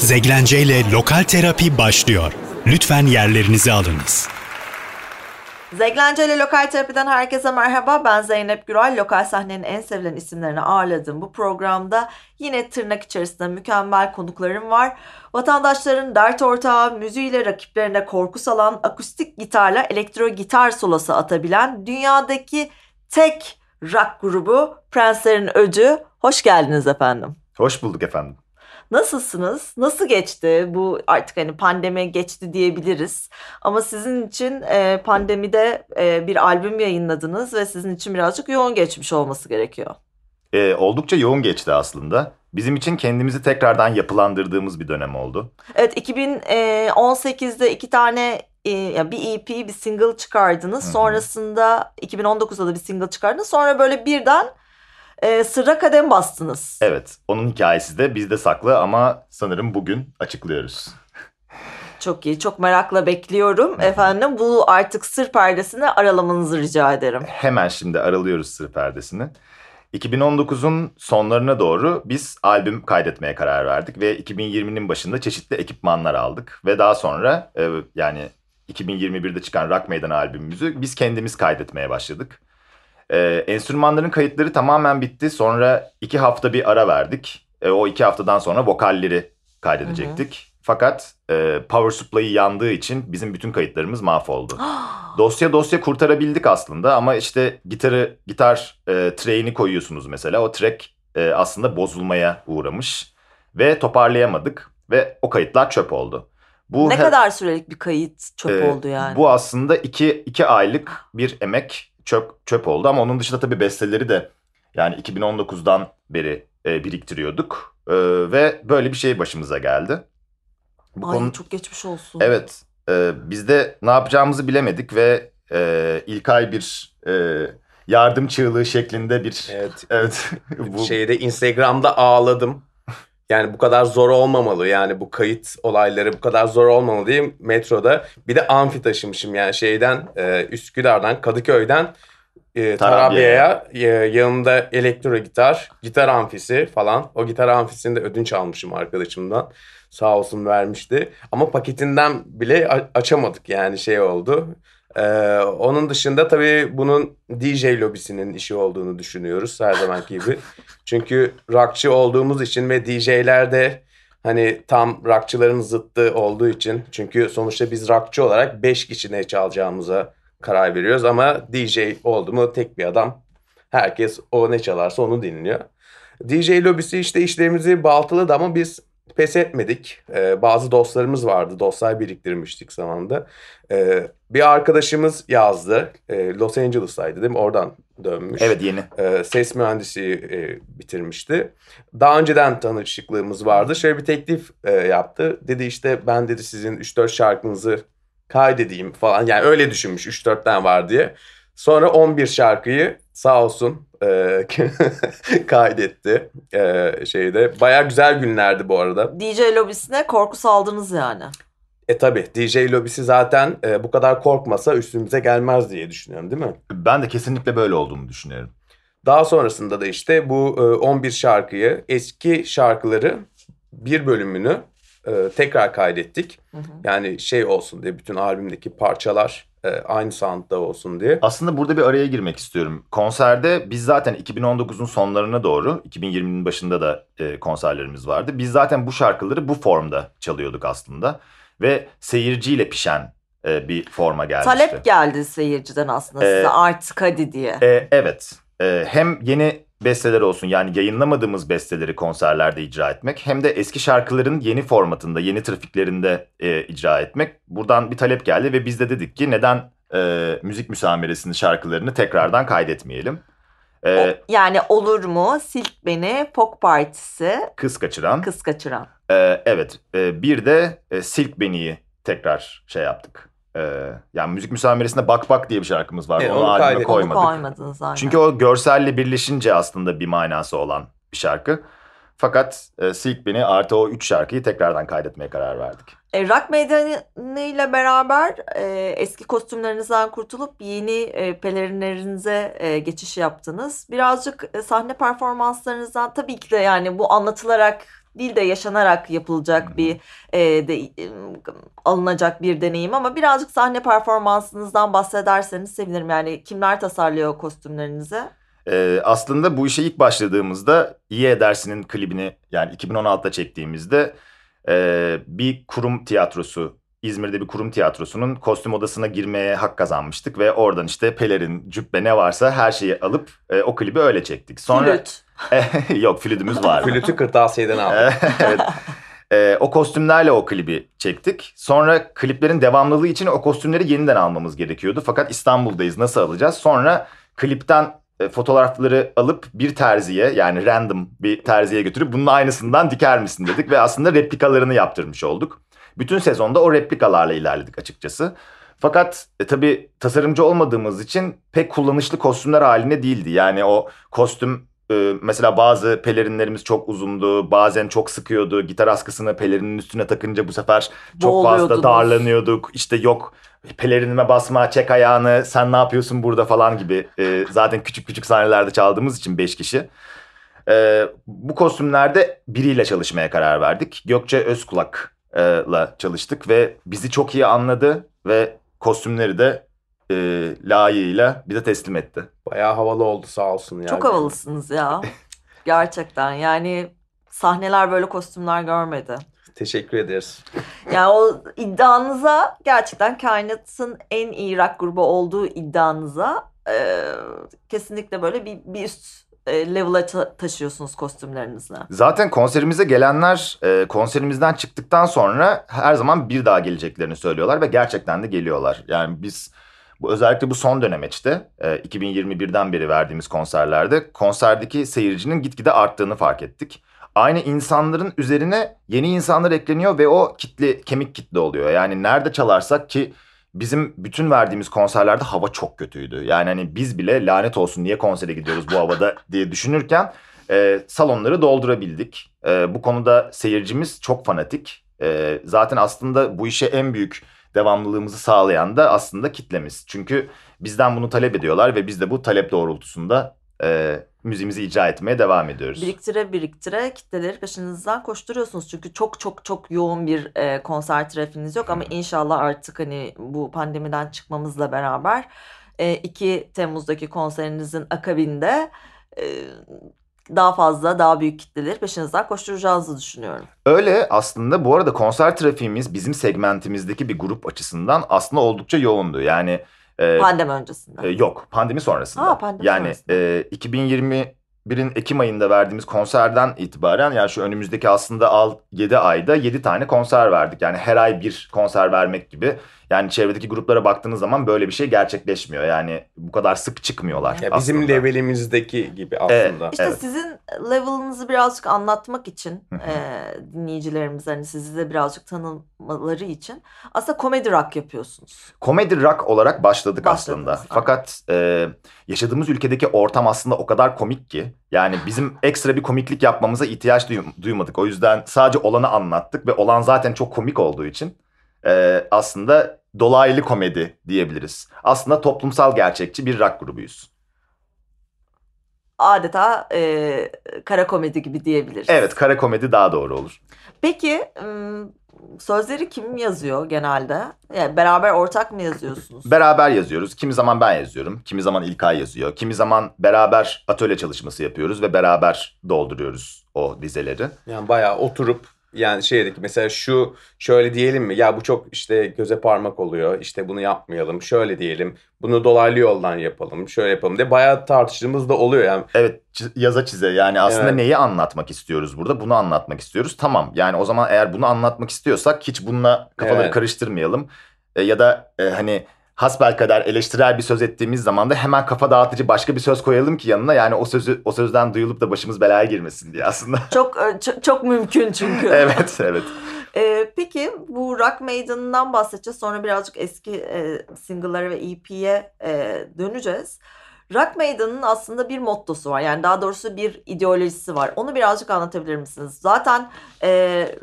Zeglence ile Lokal Terapi başlıyor. Lütfen yerlerinizi alınız. Zeglence ile Lokal Terapi'den herkese merhaba. Ben Zeynep Güral. Lokal sahnenin en sevilen isimlerini ağırladığım bu programda yine tırnak içerisinde mükemmel konuklarım var. Vatandaşların dert ortağı, müziğiyle rakiplerine korku salan, akustik gitarla elektro gitar solosu atabilen dünyadaki tek rock grubu Prenslerin Öcü. Hoş geldiniz efendim. Hoş bulduk efendim. Nasılsınız? Nasıl geçti? Bu artık hani pandemi geçti diyebiliriz. Ama sizin için e, pandemide e, bir albüm yayınladınız ve sizin için birazcık yoğun geçmiş olması gerekiyor. Ee, oldukça yoğun geçti aslında. Bizim için kendimizi tekrardan yapılandırdığımız bir dönem oldu. Evet 2018'de iki tane e, yani bir EP bir single çıkardınız. Sonrasında 2019'da da bir single çıkardınız. Sonra böyle birden e, sıra kadem bastınız. Evet, onun hikayesi de bizde saklı ama sanırım bugün açıklıyoruz. Çok iyi. Çok merakla bekliyorum. Efendim bu artık sır perdesini aralamanızı rica ederim. Hemen şimdi aralıyoruz sır perdesini. 2019'un sonlarına doğru biz albüm kaydetmeye karar verdik ve 2020'nin başında çeşitli ekipmanlar aldık ve daha sonra e, yani 2021'de çıkan Rock Meydan albümümüzü biz kendimiz kaydetmeye başladık. E, enstrümanların kayıtları tamamen bitti. Sonra iki hafta bir ara verdik. E, o iki haftadan sonra vokalleri kaydedecektik. Fakat e, power supply yandığı için bizim bütün kayıtlarımız mahvoldu. Dosya dosya kurtarabildik aslında ama işte gitarı gitar e, track'ini koyuyorsunuz mesela. O track e, aslında bozulmaya uğramış ve toparlayamadık ve o kayıtlar çöp oldu. Bu ne kadar sürelik bir kayıt çöp e, oldu yani. Bu aslında iki, iki aylık bir emek çöp, çöp oldu ama onun dışında tabii besteleri de yani 2019'dan beri e, biriktiriyorduk E, ve böyle bir şey başımıza geldi. Bu Ay konu- çok geçmiş olsun. Evet. E, biz de ne yapacağımızı bilemedik ve e, İlkay bir e, yardım çığlığı şeklinde bir... Evet. Evet. bu, Şeyde Instagram'da ağladım. Yani bu kadar zor olmamalı. Yani bu kayıt olayları bu kadar zor olmamalı diye metroda. Bir de amfi taşımışım yani şeyden e, Üsküdar'dan Kadıköy'den e, Tarabya'ya e, yanında elektro gitar, gitar amfisi falan. O gitar amfisini de ödünç almışım arkadaşımdan. Sağ olsun vermişti. Ama paketinden bile açamadık yani şey oldu. Ee, onun dışında tabii bunun DJ lobisinin işi olduğunu düşünüyoruz her zamanki gibi. Çünkü rockçı olduğumuz için ve DJ'ler de hani tam rockçıların zıttı olduğu için. Çünkü sonuçta biz rockçı olarak 5 kişi ne çalacağımıza karar veriyoruz. Ama DJ oldu mu tek bir adam. Herkes o ne çalarsa onu dinliyor. DJ lobisi işte işlerimizi baltaladı ama biz pes etmedik. Ee, bazı dostlarımız vardı. Dostlar biriktirmiştik zamanında. Ee, bir arkadaşımız yazdı. Ee, Los Angeles'taydı değil mi? Oradan dönmüş. evet yeni. Ee, ses mühendisi e, bitirmişti. Daha önceden tanışıklığımız vardı. Şöyle bir teklif e, yaptı. Dedi işte ben dedi sizin 3-4 şarkınızı kaydedeyim falan. Yani öyle düşünmüş 3-4 tane var diye. Sonra 11 şarkıyı sağ olsun e, kaydetti e, şeyde. Baya güzel günlerdi bu arada. DJ lobisine korku saldınız yani. E tabi DJ lobisi zaten e, bu kadar korkmasa üstümüze gelmez diye düşünüyorum değil mi? Ben de kesinlikle böyle olduğunu düşünüyorum. Daha sonrasında da işte bu e, 11 şarkıyı eski şarkıları bir bölümünü e, tekrar kaydettik. Hı hı. Yani şey olsun diye bütün albümdeki parçalar e, aynı soundda olsun diye. Aslında burada bir araya girmek istiyorum. Konserde biz zaten 2019'un sonlarına doğru, 2020'nin başında da e, konserlerimiz vardı. Biz zaten bu şarkıları bu formda çalıyorduk aslında. Ve seyirciyle pişen e, bir forma gelmişti. Talep geldi seyirciden aslında Ee, size artık hadi diye. E, evet. E, hem yeni besteler olsun yani yayınlamadığımız besteleri konserlerde icra etmek hem de eski şarkıların yeni formatında, yeni trafiklerinde e, icra etmek. Buradan bir talep geldi ve biz de dedik ki neden e, müzik müsameresinin şarkılarını tekrardan kaydetmeyelim. E, yani olur mu? Silk Beni, Pok Partisi, kız kaçıran. Kız Kaçıran. E, evet. E, bir de e, Silk Beni'yi tekrar şey yaptık. E, yani müzik müsameresinde Bak Bak diye bir şarkımız var. E, onu, onu albüme kaydet- onu koymadık. koymadınız aynen. Çünkü o görselle birleşince aslında bir manası olan bir şarkı. Fakat e, Silk Beni artı o üç şarkıyı tekrardan kaydetmeye karar verdik. E, rock meydanı ile beraber e, eski kostümlerinizden kurtulup yeni e, pelerinlerinize e, geçiş yaptınız. Birazcık e, sahne performanslarınızdan tabii ki de yani bu anlatılarak değil de yaşanarak yapılacak bir e, de, e, alınacak bir deneyim ama birazcık sahne performansınızdan bahsederseniz sevinirim. Yani kimler tasarlıyor kostümlerinizi? Ee, aslında bu işe ilk başladığımızda İyi Edersin'in klibini yani 2016'da çektiğimizde e, bir kurum tiyatrosu İzmir'de bir kurum tiyatrosunun kostüm odasına girmeye hak kazanmıştık ve oradan işte pelerin, cübbe ne varsa her şeyi alıp e, o klibi öyle çektik. Sonra Flüt. yok flütümüz var. Flütü kırtasiyeden aldım. evet. Ee, o kostümlerle o klibi çektik. Sonra kliplerin devamlılığı için o kostümleri yeniden almamız gerekiyordu. Fakat İstanbul'dayız nasıl alacağız? Sonra klipten e, fotoğrafları alıp bir terziye yani random bir terziye götürüp bunun aynısından diker misin dedik. Ve aslında replikalarını yaptırmış olduk. Bütün sezonda o replikalarla ilerledik açıkçası. Fakat e, tabii tasarımcı olmadığımız için pek kullanışlı kostümler haline değildi. Yani o kostüm e, mesela bazı pelerinlerimiz çok uzundu, bazen çok sıkıyordu. Gitar askısını pelerinin üstüne takınca bu sefer çok fazla darlanıyorduk. İşte yok pelerinime basma, çek ayağını, sen ne yapıyorsun burada falan gibi. E, zaten küçük küçük sahnelerde çaldığımız için 5 kişi. E, bu kostümlerde biriyle çalışmaya karar verdik. Gökçe Özkulak'la çalıştık ve bizi çok iyi anladı ve kostümleri de e, layığıyla bize teslim etti. Bayağı havalı oldu sağ olsun. Yani. Çok havalısınız ya. Gerçekten yani sahneler böyle kostümler görmedi. Teşekkür ederiz. Yani o iddianıza gerçekten kainatın en iyi rock grubu olduğu iddianıza e, kesinlikle böyle bir, bir üst level'a ta- taşıyorsunuz kostümlerinizle. Zaten konserimize gelenler e, konserimizden çıktıktan sonra her zaman bir daha geleceklerini söylüyorlar ve gerçekten de geliyorlar. Yani biz bu özellikle bu son dönemeçte e, 2021'den beri verdiğimiz konserlerde konserdeki seyircinin gitgide arttığını fark ettik. Aynı insanların üzerine yeni insanlar ekleniyor ve o kitle kemik kitle oluyor. Yani nerede çalarsak ki bizim bütün verdiğimiz konserlerde hava çok kötüydü. Yani hani biz bile lanet olsun niye konsere gidiyoruz bu havada diye düşünürken e, salonları doldurabildik. E, bu konuda seyircimiz çok fanatik. E, zaten aslında bu işe en büyük devamlılığımızı sağlayan da aslında kitlemiz. Çünkü bizden bunu talep ediyorlar ve biz de bu talep doğrultusunda e, müziğimizi icra etmeye devam ediyoruz. Biriktire biriktire kitleleri peşinizden koşturuyorsunuz. Çünkü çok çok çok yoğun bir e, konser trafiğiniz yok ama inşallah artık hani bu pandemiden çıkmamızla beraber e, 2 Temmuz'daki konserinizin akabinde e, daha fazla daha büyük kitleleri peşinizden koşturacağınızı düşünüyorum. Öyle aslında bu arada konser trafiğimiz bizim segmentimizdeki bir grup açısından aslında oldukça yoğundu. Yani e, Pandemi öncesinde. e, yok pandemi sonrasında. Aa, pandemi yani sonrasında. e, 2021'in Ekim ayında verdiğimiz konserden itibaren yani şu önümüzdeki aslında 7 ayda 7 tane konser verdik. Yani her ay bir konser vermek gibi. Yani çevredeki gruplara baktığınız zaman böyle bir şey gerçekleşmiyor. Yani bu kadar sık çıkmaları Ya bizim aslında. levelimizdeki gibi aslında. İşte Evet. sizin level'ınızı birazcık anlatmak için e, dinleyicilerimiz hani sizi de birazcık tanımaları için aslında komedi rock yapıyorsunuz. Komedi rock olarak başladık Başladınız, aslında. aynen. Fakat e, yaşadığımız ülkedeki ortam aslında o kadar komik ki. Yani bizim ekstra bir komiklik yapmamıza ihtiyaç duy- duymadık. O yüzden sadece olanı anlattık ve olan zaten çok komik olduğu için e, aslında dolaylı komedi diyebiliriz. Aslında toplumsal gerçekçi bir rock grubuyuz. Adeta e, kara komedi gibi diyebiliriz. Evet kara komedi daha doğru olur. Peki ım, sözleri kim yazıyor genelde? Yani beraber ortak mı yazıyorsunuz? Beraber yazıyoruz. Kimi zaman ben yazıyorum. Kimi zaman İlkay yazıyor. Kimi zaman beraber atölye çalışması yapıyoruz ve beraber dolduruyoruz o dizeleri. Yani bayağı oturup yani şeydeki mesela şu şöyle diyelim mi? Ya bu çok işte göze parmak oluyor. İşte bunu yapmayalım. Şöyle diyelim. Bunu dolaylı yoldan yapalım. Şöyle yapalım diye bayağı tartıştığımız da oluyor yani. Evet yaza çize yani aslında Evet. neyi anlatmak istiyoruz burada? Bunu anlatmak istiyoruz. Tamam yani o zaman eğer bunu anlatmak istiyorsak hiç bununla kafaları Evet. karıştırmayalım. E, ya da e, hani hasbelkader eleştirel bir söz ettiğimiz zaman da hemen kafa dağıtıcı başka bir söz koyalım ki yanına. Yani o sözü o sözden duyulup da başımız belaya girmesin diye aslında. Çok, e, çok çok mümkün çünkü. evet evet. E, peki bu Rock Maiden'dan bahsedeceğiz. Sonra birazcık eski e, single'lara ve EP'ye e, döneceğiz. Rock Maiden'ın aslında bir mottosu var. Yani daha doğrusu bir ideolojisi var. Onu birazcık anlatabilir misiniz? Zaten e,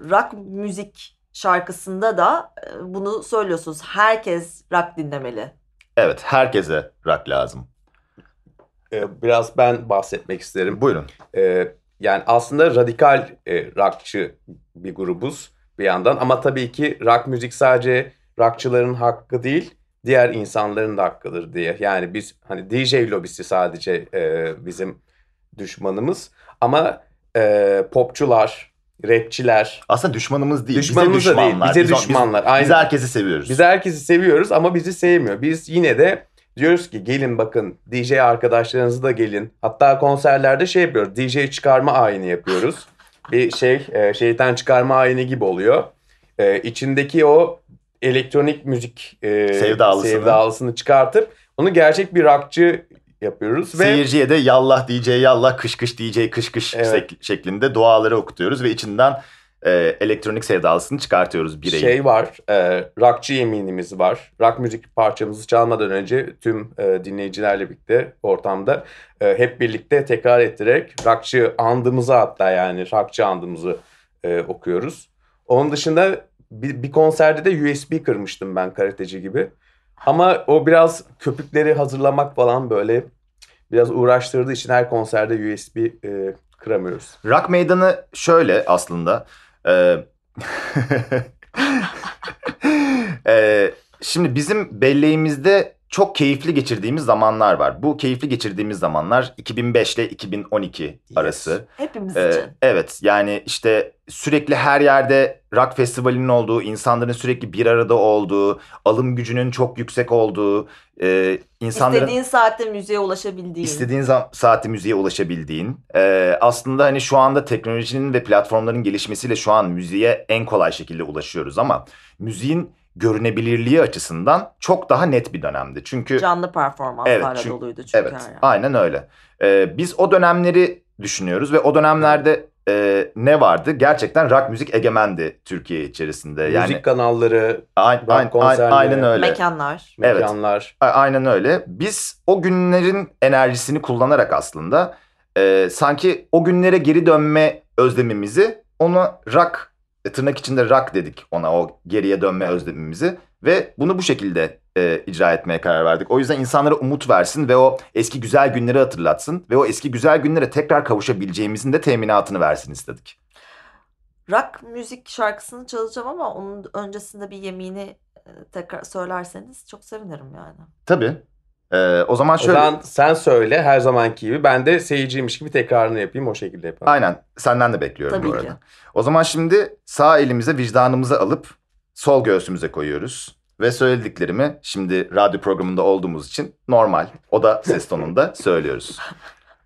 rock müzik şarkısında da e, bunu söylüyorsunuz. Herkes rock dinlemeli. Evet herkese rock lazım. Ee, biraz ben bahsetmek isterim. Buyurun. Ee, yani aslında radikal e, rockçı bir grubuz bir yandan ama tabii ki rock müzik sadece rockçıların hakkı değil diğer insanların da hakkıdır diye. Yani biz hani DJ lobisi sadece e, bizim düşmanımız ama e, popçular, rapçiler Aslında düşmanımız değil. Düşmanımız bize da değil, düşmanlar. bize Biz düşmanlar, Biz, aynen. biz herkesi seviyoruz. biz herkesi seviyoruz ama bizi sevmiyor. Biz yine de diyoruz ki gelin bakın DJ arkadaşlarınızı da gelin. Hatta konserlerde şey yapıyoruz. DJ çıkarma ayini yapıyoruz. Bir şey e, şeytan çıkarma ayini gibi oluyor. E, içindeki o elektronik müzik e, Sevdalısını. sevdalısını çıkartıp onu gerçek bir rockçı yapıyoruz ve Seyirciye de yallah DJ yallah kış kış DJ kış kış Evet. şek- şeklinde duaları okutuyoruz ve içinden e, elektronik sevdalısını çıkartıyoruz bireyin. şey var, e, rockçı yeminimiz var. Rock müzik parçamızı çalmadan önce tüm e, dinleyicilerle birlikte ortamda e, hep birlikte tekrar ettirerek rockçı andımızı hatta yani rockçı andımızı e, okuyoruz. Onun dışında bir, bir konserde de USB kırmıştım ben karateci gibi. Ama o biraz köpükleri hazırlamak falan böyle biraz uğraştırdığı için her konserde USB e, kıramıyoruz. Rock meydanı şöyle aslında. e, e, şimdi bizim belleğimizde çok keyifli geçirdiğimiz zamanlar var. Bu keyifli geçirdiğimiz zamanlar 2005 ile 2012 arası. Hepimiz Ee, için. evet yani işte sürekli her yerde rock festivalinin olduğu, insanların sürekli bir arada olduğu, alım gücünün çok yüksek olduğu, e, insanların İstediğin saatte müziğe ulaşabildiğin. istediğin saatte müziğe ulaşabildiğin. e, aslında hani şu anda teknolojinin ve platformların gelişmesiyle şu an müziğe en kolay şekilde ulaşıyoruz ama müziğin görünebilirliği açısından çok daha net bir dönemdi. Çünkü Canlı performanslarla Evet, çünkü- doluydu çünkü Evet, yer. aynen öyle. Ee, biz o dönemleri düşünüyoruz ve o dönemlerde e, ne vardı? Gerçekten rock müzik egemendi Türkiye içerisinde. Yani Müzik kanalları, a- rock konserleri, aynen öyle. Mekanlar. Evet. mekanlar. Aynen öyle. Biz o günlerin enerjisini kullanarak aslında e, sanki o günlere geri dönme özlemimizi ona rock e, tırnak içinde rock dedik ona o geriye dönme özlemimizi ve bunu bu şekilde e, icra etmeye karar verdik. O yüzden insanlara umut versin ve o eski güzel günleri hatırlatsın ve o eski güzel günlere tekrar kavuşabileceğimizin de teminatını versin istedik. Rock müzik şarkısını çalacağım ama onun öncesinde bir yemini e, tekrar söylerseniz çok sevinirim yani. Tabii. E, o zaman O şöyle. zaman sen söyle her zamanki gibi. Ben de seyirciymiş gibi tekrarını yapayım o şekilde yapalım. Aynen. Senden de bekliyorum Tabii bu ki. arada. O zaman şimdi sağ elimize vicdanımızı alıp sol göğsümüze koyuyoruz. Ve söylediklerimi şimdi radyo programında olduğumuz için normal o da ses tonunda söylüyoruz.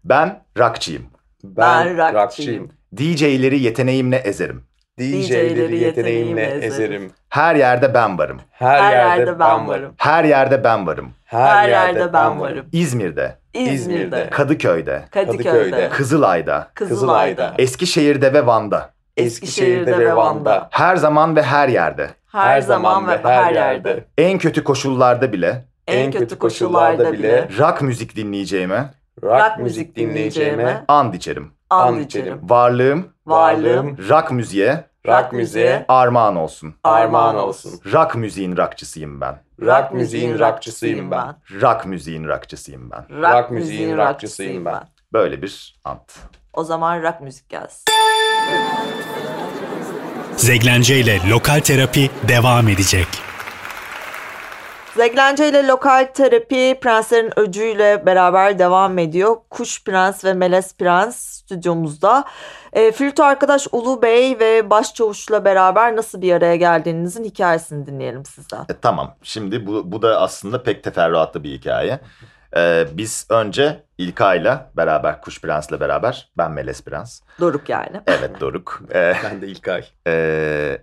Ben rockçıyım. Ben rockçıyım. DJ'leri yeteneğimle ezerim. DJ'leri yeteneğimle ezerim. Her yerde ben varım. Her, yerde, ben varım. Her yerde ben varım. Her yerde ben varım. İzmir'de, İzmir'de, Kadıköy'de, Kadıköy'de, Kızılay'da, Kızılay'da, Eskişehir'de ve Van'da. Eskişehir'de ve Van'da. Her zaman ve her yerde. Her zaman ve her yerde. En kötü koşullarda bile En kötü koşullarda bile rock müzik dinleyeceğime rock müzik dinleyeceğime and içerim. and içerim. Varlığım Varlığım rock müziğe rock müziğe armağan olsun. armağan olsun. Rock müziğin rockçısıyım ben. Rock müziğin rockçısıyım ben. Rock müziğin rockçısıyım ben. Rock müziğin rockçısıyım ben. Böyle bir ant. O zaman rock müzik gelsin. Zeglence ile Lokal Terapi devam edecek. Zeglence ile lokal terapi Prenslerin Öcü'yle beraber devam ediyor. Kuş Prens ve Melez Prens stüdyomuzda. E, flüt arkadaş Ulu Bey ve Başçavuş'la beraber nasıl bir araya geldiğinizin hikayesini dinleyelim sizden. E, tamam. Şimdi bu, bu da aslında pek teferruatlı bir hikaye. Ee, biz önce İlkay'la beraber, Kuş Prens'le beraber, ben Melez Prens. Doruk yani. Evet Doruk. Ee, Ben de İlkay. Ee,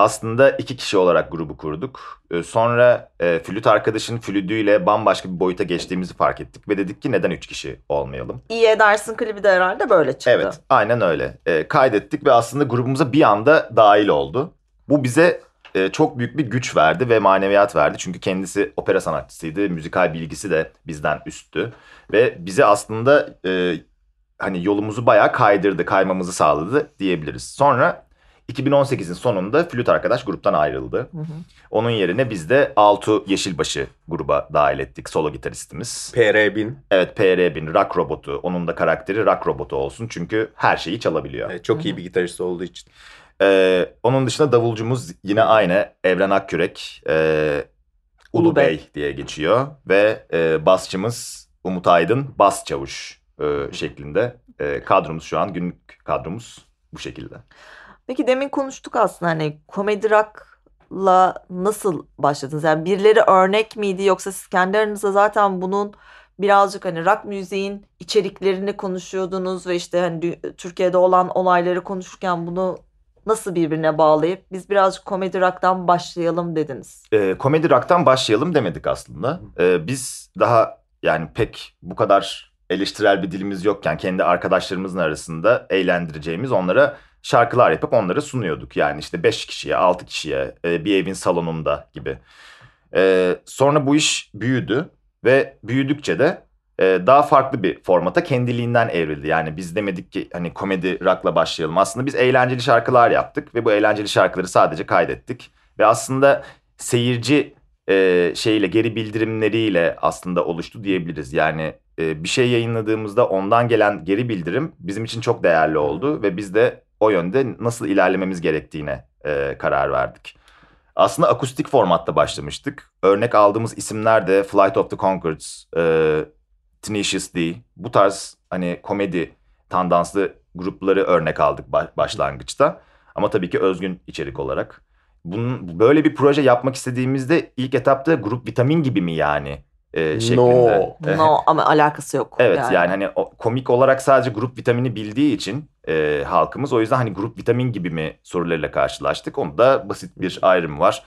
aslında iki kişi olarak grubu kurduk. Ee, sonra e, flüt arkadaşın flütüyle bambaşka bir boyuta geçtiğimizi fark ettik. Ve dedik ki neden üç kişi olmayalım? İyi edersin klibi de herhalde böyle çıktı. Evet aynen öyle. Ee, kaydettik ve aslında grubumuza bir anda dahil oldu. Bu bize e, çok büyük bir güç verdi ve maneviyat verdi. Çünkü kendisi opera sanatçısıydı. Müzikal bilgisi de bizden üsttü. Ve bize aslında e, hani yolumuzu bayağı kaydırdı, kaymamızı sağladı diyebiliriz. Sonra 2018'in sonunda flüt arkadaş gruptan ayrıldı. Onun yerine biz de Altu Yeşilbaşı gruba dahil ettik solo gitaristimiz. PR1000. Evet PR1000 rock robotu. Onun da karakteri rock robotu olsun çünkü her şeyi çalabiliyor. Evet, çok iyi bir gitarist olduğu için. Ee, onun dışında davulcumuz yine aynı Evren Akkürek. Ee, Ulu Ulu Bey. Bey diye geçiyor ve e, basçımız Umut Aydın bas çavuş e, şeklinde. E, kadromuz şu an günlük kadromuz bu şekilde. Peki demin konuştuk aslında hani komedi rock'la nasıl başladınız? Yani birileri örnek miydi yoksa siz kendi aranızda zaten bunun birazcık hani rock müziğin içeriklerini konuşuyordunuz ve işte hani Türkiye'de olan olayları konuşurken bunu nasıl birbirine bağlayıp biz birazcık komedi rock'tan başlayalım dediniz. E, komedi rock'tan başlayalım demedik aslında. E, biz daha yani pek bu kadar eleştirel bir dilimiz yokken kendi arkadaşlarımızın arasında eğlendireceğimiz onlara şarkılar yapıp onları sunuyorduk. Yani işte 5 kişiye, 6 kişiye e, bir evin salonunda gibi. E, sonra bu iş büyüdü ve büyüdükçe de e, daha farklı bir formata kendiliğinden evrildi. Yani biz demedik ki hani komedi rock'la başlayalım. Aslında biz eğlenceli şarkılar yaptık ve bu eğlenceli şarkıları sadece kaydettik. Ve aslında seyirci e, şeyle geri bildirimleriyle aslında oluştu diyebiliriz. Yani bir şey yayınladığımızda ondan gelen geri bildirim bizim için çok değerli oldu ve biz de o yönde nasıl ilerlememiz gerektiğine e, karar verdik. Aslında akustik formatta başlamıştık. Örnek aldığımız isimler de Flight of the Conchords, e, Tenacious D. Bu tarz hani komedi tandanslı grupları örnek aldık ba- başlangıçta. Ama tabii ki özgün içerik olarak. Bunun böyle bir proje yapmak istediğimizde ilk etapta grup vitamin gibi mi yani e, şeklinde. No. No ama alakası yok. Evet yani, hani o, komik olarak sadece grup vitamini bildiği için e, halkımız o yüzden hani grup vitamin gibi mi sorularıyla karşılaştık. Onda basit bir ayrım var.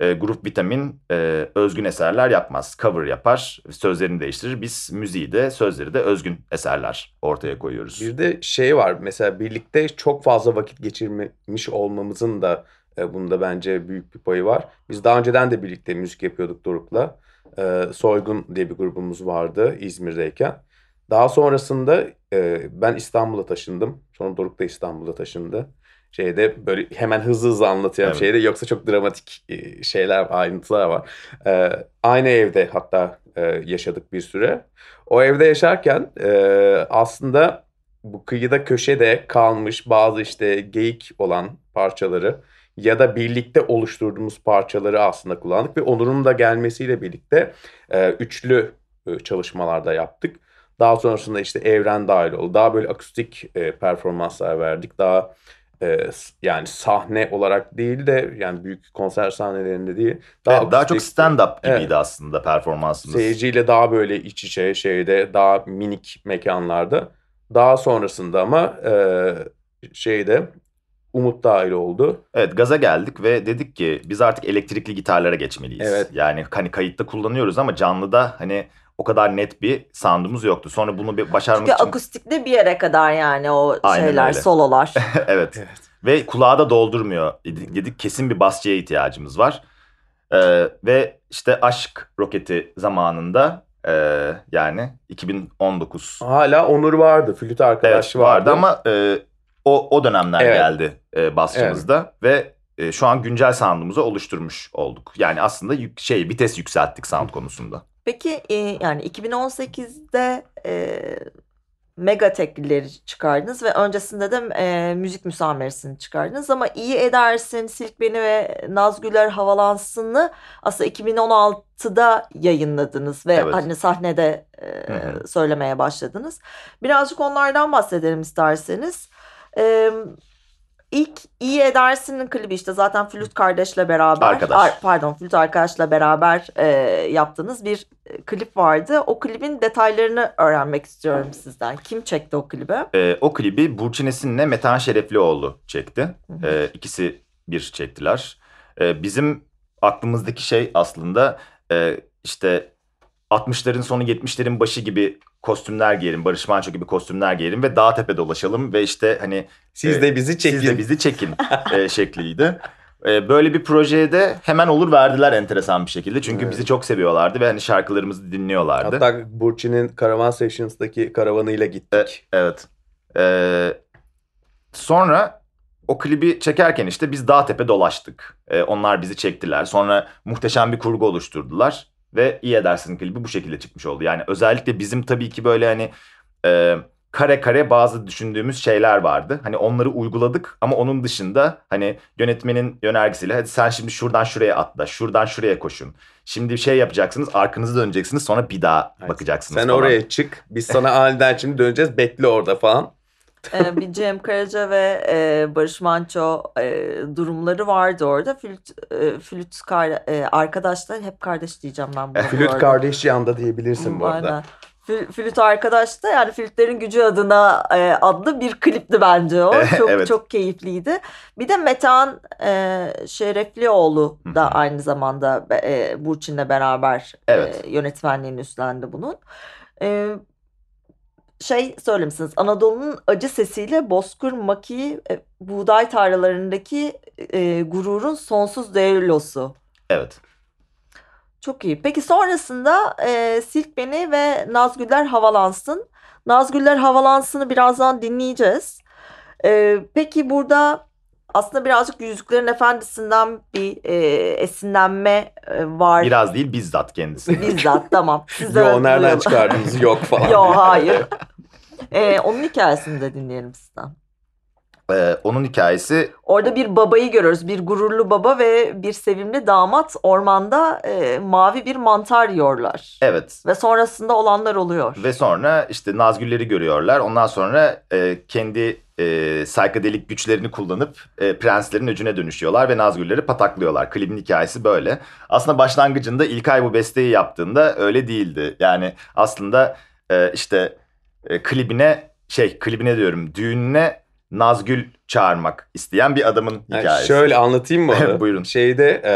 E, grup vitamin e, özgün eserler yapmaz. Cover yapar, sözlerini değiştirir. Biz müziği de sözleri de özgün eserler ortaya koyuyoruz. Bir de şey var mesela birlikte çok fazla vakit geçirmiş olmamızın da e, bunda bence büyük bir payı var. Biz daha önceden de birlikte müzik yapıyorduk Doruk'la. E, Soygun diye bir grubumuz vardı İzmir'deyken. Daha sonrasında e, ben İstanbul'a taşındım. Sonra Doruk da İstanbul'a taşındı. Şeyde böyle hemen hızlı hızlı anlatıyorum Evet. şeyde yoksa çok dramatik e, şeyler, ayrıntılar var. E, aynı evde hatta e, yaşadık bir süre. O evde yaşarken e, aslında bu kıyıda köşede kalmış bazı işte geyik olan parçaları ya da birlikte oluşturduğumuz parçaları aslında kullandık ve Onur'un da gelmesiyle birlikte e, üçlü e, çalışmalarda yaptık. Daha sonrasında işte evren dahil oldu. Daha böyle akustik e, performanslar verdik. Daha e, yani sahne olarak değil de yani büyük konser sahnelerinde değil. Daha, daha çok stand-up gibiydi Evet. aslında performansımız. Seyirciyle daha böyle iç içe şeyde daha minik mekanlarda. Daha sonrasında ama e, şeyde Umut dahil oldu. Evet gaza geldik ve dedik ki biz artık elektrikli gitarlara geçmeliyiz. Evet. Yani hani kayıtta kullanıyoruz ama canlıda hani o kadar net bir sound'umuz yoktu. Sonra bunu bir başarmak Çünkü için akustikte bir yere kadar yani o Aynen şeyler, öyle. sololar. evet. Ve kulağı da doldurmuyor. Dedik, kesin bir basçıya ihtiyacımız var. Ee, ve işte Aşk Roketi zamanında e, yani 2019 Hala Onur vardı. Flüt evet, arkadaşı vardı vardı. ama e, o o dönemler Evet. geldi e, basçımızda ve e, şu an güncel sound'umuzu oluşturmuş olduk. Yani aslında yük, şey vites yükselttik sound konusunda. Peki e, yani 2018'de e, Mega Teklileri çıkardınız ve öncesinde de e, müzik müsameresini çıkardınız ama iyi edersin Silk Beni ve Nazgüler Havalansın'ı aslında 2016'da yayınladınız ve Evet. hani sahnede e, söylemeye başladınız. Birazcık onlardan bahsedelim isterseniz. E, İlk iyi edersinin klibi işte zaten Flüt kardeşle beraber Arkadaş. Ar- pardon Flüt arkadaşla beraber e, yaptığınız bir e, klip vardı. O klibin detaylarını öğrenmek istiyorum sizden. Kim çekti o klibi? E, o klibi Burçin Esin'le Metehan Şereflioğlu çekti. E, ikisi bir çektiler. E, bizim aklımızdaki şey aslında e, işte 60'ların sonu 70'lerin başı gibi kostümler giyelim. Barış Manço gibi kostümler giyelim ve dağ tepe dolaşalım ve işte hani Siz de bizi çekin. siz de bizi çekin e, şekliydi. E, böyle bir projeye de hemen olur verdiler enteresan bir şekilde. Çünkü Evet. bizi çok seviyorlardı ve hani şarkılarımızı dinliyorlardı. Hatta Burçin'in Karavan Sessions'daki karavanıyla gittik. Evet. Ee, sonra o klibi çekerken işte biz dağ tepe dolaştık. Ee, onlar bizi çektiler. Sonra muhteşem bir kurgu oluşturdular. Ve iyi edersin klibi bu şekilde çıkmış oldu. Yani özellikle bizim tabii ki böyle hani e, kare kare bazı düşündüğümüz şeyler vardı. Hani onları uyguladık ama onun dışında hani yönetmenin yönergisiyle hadi sen şimdi şuradan şuraya atla, şuradan şuraya koşun. Şimdi bir şey yapacaksınız, arkanızı döneceksiniz sonra bir daha Evet. bakacaksınız Sen falan. oraya çık. Biz sana aniden şimdi döneceğiz. Bekle orada falan. Bir Cem Karaca ve e, Barış Manço e, durumları vardı orada. Flüt, e, flüt kar, e, arkadaşlar hep kardeş diyeceğim ben bunu. bu Flüt arada. kardeş yanda diyebilirsin bu arada. Aynen. Fl- Flüt arkadaş da yani Flütlerin Gücü adına e, adlı bir klipti bence o. Çok Evet. çok keyifliydi. Bir de Metehan e, Şereflioğlu da aynı zamanda e, Burçin'le beraber Evet. e, yönetmenliğini üstlendi bunun. E, şey söylemişsiniz Anadolu'nun acı sesiyle Bozkır Maki e, buğday tarlalarındaki e, gururun sonsuz düellosu. Evet. Çok iyi. Peki sonrasında e, Silk Beni ve Nazgüller Havalansın. Nazgüller Havalansın'ı birazdan dinleyeceğiz. E, peki burada aslında birazcık Yüzüklerin Efendisi'nden bir e, esinlenme e, var. Biraz değil bizzat kendisi. Bizzat tamam. Sizden Yo nereden duyalım. çıkardınız yok falan. Yo hayır. E, onun hikayesini de dinleyelim sizden. Ee, onun hikayesi Orada bir babayı görüyoruz. Bir gururlu baba ve bir sevimli damat ormanda e, mavi bir mantar yiyorlar. evet. Ve sonrasında olanlar oluyor. Ve sonra işte Nazgülleri görüyorlar. Ondan sonra e, kendi e, psychedelic güçlerini kullanıp e, prenslerin öcüne dönüşüyorlar ve Nazgülleri pataklıyorlar. Klibin hikayesi böyle. Aslında başlangıcında İlkay bu besteyi yaptığında öyle değildi. Yani aslında e, işte e, klibine şey klibine diyorum düğününe Nazgül çağırmak isteyen bir adamın Yani hikayesi. şöyle anlatayım mı? Buyurun. Şeyde e,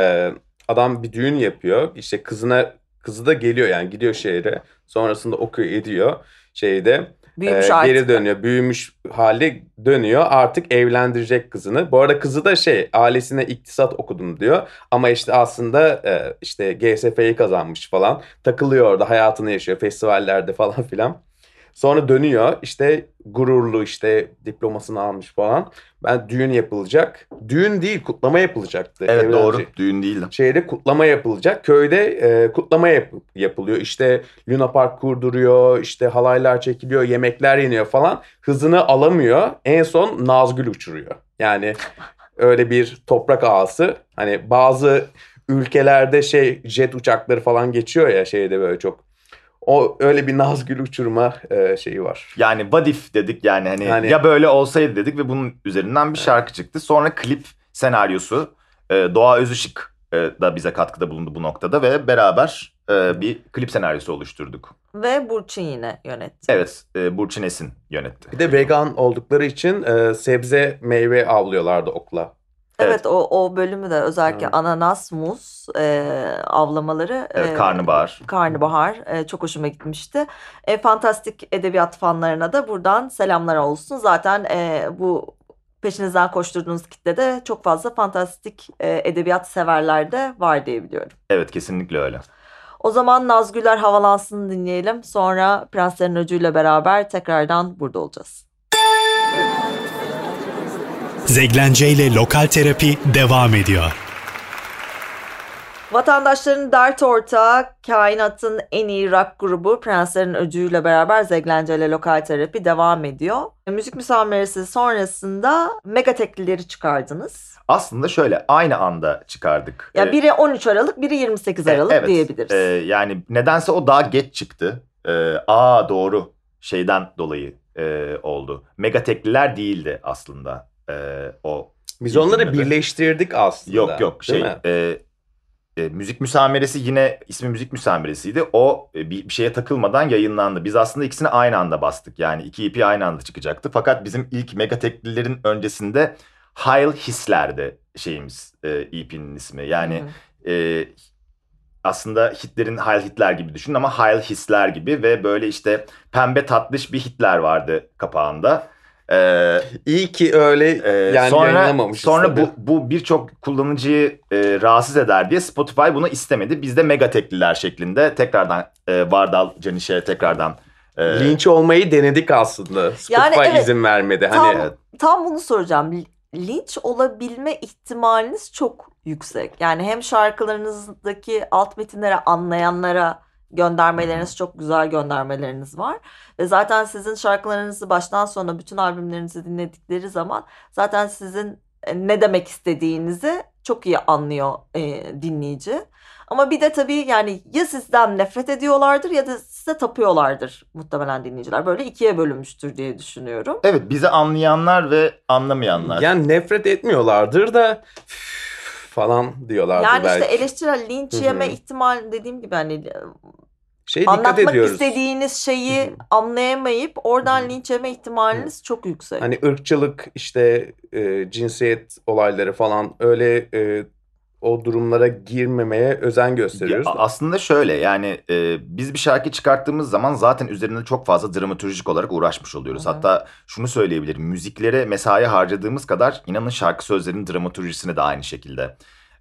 adam bir düğün yapıyor. İşte kızına kızı da geliyor yani gidiyor şehre. Sonrasında okuyor ediyor şeyde. Büyümüş artık. geri dönüyor. Büyümüş hali dönüyor. Artık evlendirecek kızını. Bu arada kızı da şey ailesine iktisat okudum diyor. Ama işte aslında e, işte GSF'yi kazanmış falan. Takılıyor orada hayatını yaşıyor festivallerde falan filan. Sonra dönüyor işte gururlu işte diplomasını almış falan. Ben düğün yapılacak. Düğün değil kutlama yapılacaktı. Evet Evlenecek- doğru düğün değil. Şeyde kutlama yapılacak. Köyde e, kutlama yap- yapılıyor. İşte Luna Park kurduruyor. işte halaylar çekiliyor. Yemekler yeniyor falan. Hızını alamıyor. En son Nazgül uçuruyor. Yani öyle bir toprak ağası. Hani bazı ülkelerde şey jet uçakları falan geçiyor ya şeyde böyle çok. O öyle bir Nazgül uçurma e, şeyi var. Yani what if dedik yani hani Yani- ya böyle olsaydı dedik ve bunun üzerinden bir şarkı çıktı. Sonra klip senaryosu e, Doğa Özışık e, da bize katkıda bulundu bu noktada ve beraber e, bir klip senaryosu oluşturduk. Ve Burçin yine yönetti. Evet e, Burçin Esin yönetti. Bir de vegan oldukları için e, sebze meyve avlıyorlardı okla. Evet, o, o bölümü de özellikle Evet. ananas, muz e, avlamaları. Evet e, karnabahar. Karnabahar e, çok hoşuma gitmişti. E, fantastik edebiyat fanlarına da buradan selamlar olsun. Zaten e, bu peşinizden koşturduğunuz kitlede çok fazla fantastik e, edebiyat severler de var diye biliyorum. Evet kesinlikle öyle. O zaman Nazgüller Havalansın'ı dinleyelim. Sonra Prenslerin Öcü'yle beraber tekrardan burada olacağız. Zeglence ile Lokal Terapi devam ediyor. Vatandaşların dert ortağı, kainatın en iyi rock grubu Prenslerin Öcü'yle beraber Zeglence ile Lokal Terapi devam ediyor. Müzik müsameresi sonrasında Megateklileri çıkardınız. Aslında şöyle aynı anda çıkardık. Ya E, biri 13 Aralık, biri 28 e, Aralık evet. diyebiliriz. E, yani nedense o daha geç çıktı. E, aa doğru şeyden dolayı e, oldu. Megatekliler değildi aslında e, o Biz onları birleştirdik aslında. Yok yok şey e, e, müzik müsameresi yine ismi müzik müsameresiydi. O e, bir, bir şeye takılmadan yayınlandı. Biz aslında ikisini aynı anda bastık. Yani iki EP aynı anda çıkacaktı. Fakat bizim ilk mega teklilerin öncesinde Hail Hisler'di şeyimiz e, EP'nin ismi. Yani Hı. e, aslında Hitler'in Heil Hitler gibi düşünün ama Heil Hisler gibi ve böyle işte pembe tatlış bir Hitler vardı kapağında. Ee, İyi ki öyle ee, yani sonra sonra tabii. bu bu birçok kullanıcıyı e, rahatsız eder diye Spotify bunu istemedi. Biz de mega tekliler şeklinde tekrardan e, Vardal Caniş'e tekrardan e, Linç olmayı denedik aslında. Spotify Yani evet, izin vermedi. Tam, Hani tam bunu soracağım. linç olabilme ihtimaliniz çok yüksek. Yani hem şarkılarınızdaki alt metinleri anlayanlara göndermeleriniz çok güzel göndermeleriniz var. Ve zaten sizin şarkılarınızı baştan sona bütün albümlerinizi dinledikleri zaman zaten sizin e, ne demek istediğinizi çok iyi anlıyor e, dinleyici. Ama bir de tabii yani ya sizden nefret ediyorlardır ya da size tapıyorlardır muhtemelen dinleyiciler. Böyle ikiye bölünmüştür diye düşünüyorum. Evet bizi anlayanlar ve anlamayanlar. Yani nefret etmiyorlardır da falan diyorlardır Yani belki. işte eleştirel linç yeme ihtimali dediğim gibi hani şey dikkat anlatmak ediyoruz. istediğiniz şeyi anlayamayıp oradan linç yeme ihtimaliniz çok yüksek. Hani ırkçılık işte e, cinsiyet olayları falan öyle e, o durumlara girmemeye özen gösteriyoruz. Ya, da. aslında şöyle yani e, biz bir şarkı çıkarttığımız zaman zaten üzerinde çok fazla dramaturjik olarak uğraşmış oluyoruz. Hı. Hatta şunu söyleyebilirim müziklere mesai harcadığımız kadar inanın şarkı sözlerinin dramaturjisine de aynı şekilde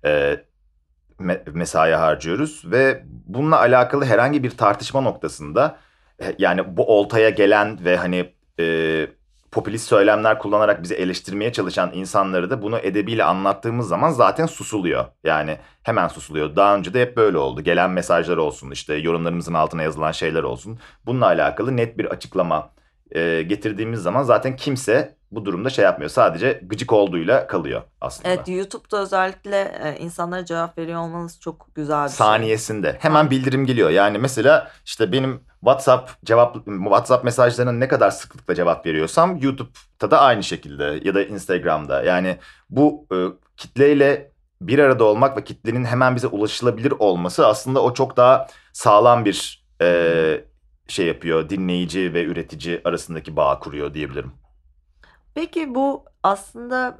e, mesai harcıyoruz. Ve bununla alakalı herhangi bir tartışma noktasında e, yani bu oltaya gelen ve hani e, popülist söylemler kullanarak bizi eleştirmeye çalışan insanları da bunu edebiyle anlattığımız zaman zaten susuluyor. Yani hemen susuluyor. Daha önce de hep böyle oldu. Gelen mesajlar olsun, işte yorumlarımızın altına yazılan şeyler olsun. Bununla alakalı net bir açıklama e, getirdiğimiz zaman zaten kimse bu durumda şey yapmıyor. Sadece gıcık olduğuyla kalıyor aslında. Evet YouTube'da özellikle e, insanlara cevap veriyor olmanız çok güzel bir şey. saniyesinde hemen bildirim geliyor. Yani mesela işte benim WhatsApp cevap WhatsApp mesajlarına ne kadar sıklıkla cevap veriyorsam YouTube'da da aynı şekilde ya da Instagram'da. Yani bu e, kitleyle bir arada olmak ve kitlenin hemen bize ulaşılabilir olması aslında o çok daha sağlam bir e, şey yapıyor. Dinleyici ve üretici arasındaki bağ kuruyor diyebilirim. Peki bu aslında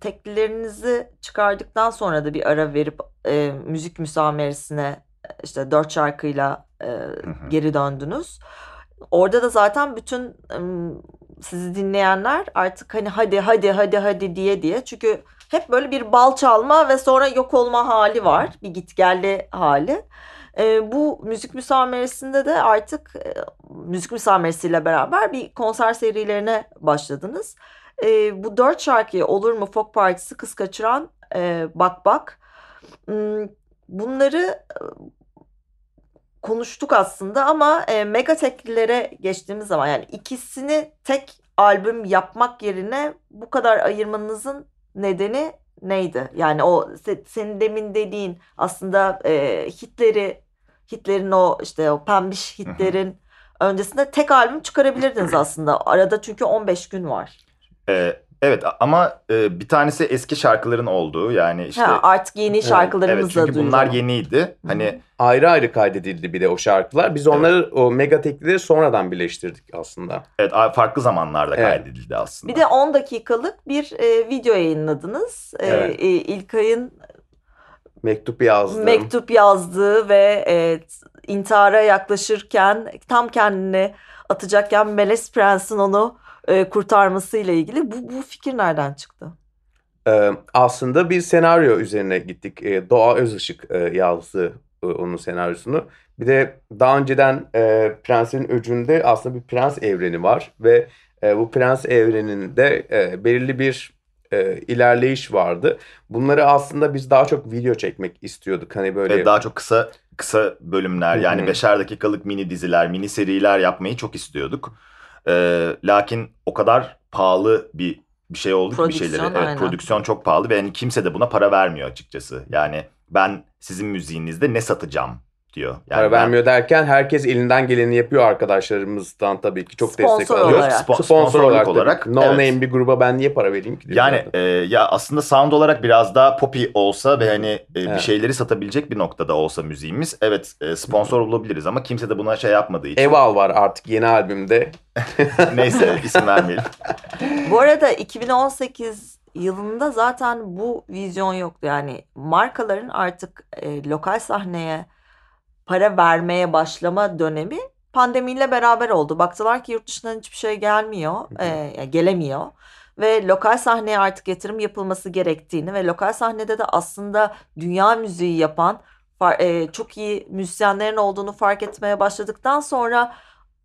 teklilerinizi çıkardıktan sonra da bir ara verip e, müzik müsameresine işte dört şarkıyla e, hı. geri döndünüz. Orada da zaten bütün m, sizi dinleyenler artık hani hadi hadi hadi hadi diye diye çünkü hep böyle bir bal çalma ve sonra yok olma hali var. Bir gitgelli hali. E, bu müzik müsameresinde de artık e, müzik müsameresiyle beraber bir konser serilerine başladınız. E, bu dört şarkıyı Olur mu Folk Partisi Kız Kaçıran e, Bak Bak bunları konuştuk aslında ama e, mega teklilere geçtiğimiz zaman yani ikisini tek albüm yapmak yerine bu kadar ayırmanızın nedeni neydi? Yani o se- senin demin dediğin aslında e, hitleri hitlerin o işte o pembiş hitlerin öncesinde tek albüm çıkarabilirdiniz aslında. Arada çünkü 15 gün var. E, evet ama e, bir tanesi eski şarkıların olduğu yani işte ha, artık yeni Evet, şarkılarımızla evet çünkü bunlar yeniydi. Hani Ayrı ayrı kaydedildi bir de o şarkılar. Biz onları o mega teklileri sonradan birleştirdik aslında. evet farklı zamanlarda Evet. kaydedildi aslında. Bir de 10 dakikalık bir e, video yayınladınız. E, Evet. e, İlkay'ın Mektup yazdım. mektup yazdığı ve e, intihara yaklaşırken tam kendini atacakken Meles Prens'in onu e, kurtarmasıyla ilgili. Bu, bu fikir nereden çıktı? Ee, aslında bir senaryo üzerine gittik. Ee, Doğa Özışık e, yazdı e, onun senaryosunu. Bir de daha önceden e, Prens'in öcünde aslında bir prens evreni var ve e, bu prens evreninde e, belirli bir e, ilerleyiş vardı. Bunları aslında biz daha çok video çekmek istiyorduk. Hani böyle Ve daha çok kısa kısa bölümler yani hı. beşer dakikalık mini diziler, mini seriler yapmayı çok istiyorduk. Ee, lakin o kadar pahalı bir bir şey oldu ki bir şeyleri. Evet, aynen. prodüksiyon çok pahalı ve yani kimse de buna para vermiyor açıkçası. Yani ben sizin müziğinizde ne satacağım diyor. Yani para ben- vermiyor derken herkes elinden geleni yapıyor arkadaşlarımızdan tabii ki çok destek Sponsor alıyoruz. olarak. Spo- Sponsor olarak, olarak. No evet. name bir gruba ben niye para vereyim ki? Yani zaten. e, ya aslında sound olarak biraz daha poppy olsa ve hani e, bir Evet. şeyleri satabilecek bir noktada olsa müziğimiz evet e, sponsor olabiliriz ama kimse de buna şey yapmadığı için. Eval var artık yeni albümde. Neyse isim vermeyelim. Bu arada 2018 yılında zaten bu vizyon yoktu. Yani markaların artık e, lokal sahneye para vermeye başlama dönemi pandemiyle beraber oldu. Baktılar ki yurt dışından hiçbir şey gelmiyor, e, gelemiyor. Ve lokal sahneye artık yatırım yapılması gerektiğini ve lokal sahnede de aslında dünya müziği yapan e, çok iyi müzisyenlerin olduğunu fark etmeye başladıktan sonra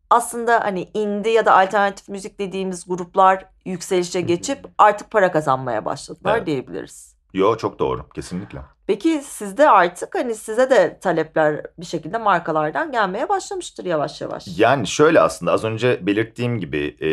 aslında hani indie ya da alternatif müzik dediğimiz gruplar yükselişe geçip artık para kazanmaya başladılar Evet. diyebiliriz. Yo çok doğru kesinlikle. Peki sizde artık hani size de talepler bir şekilde markalardan gelmeye başlamıştır yavaş yavaş. Yani şöyle aslında az önce belirttiğim gibi e,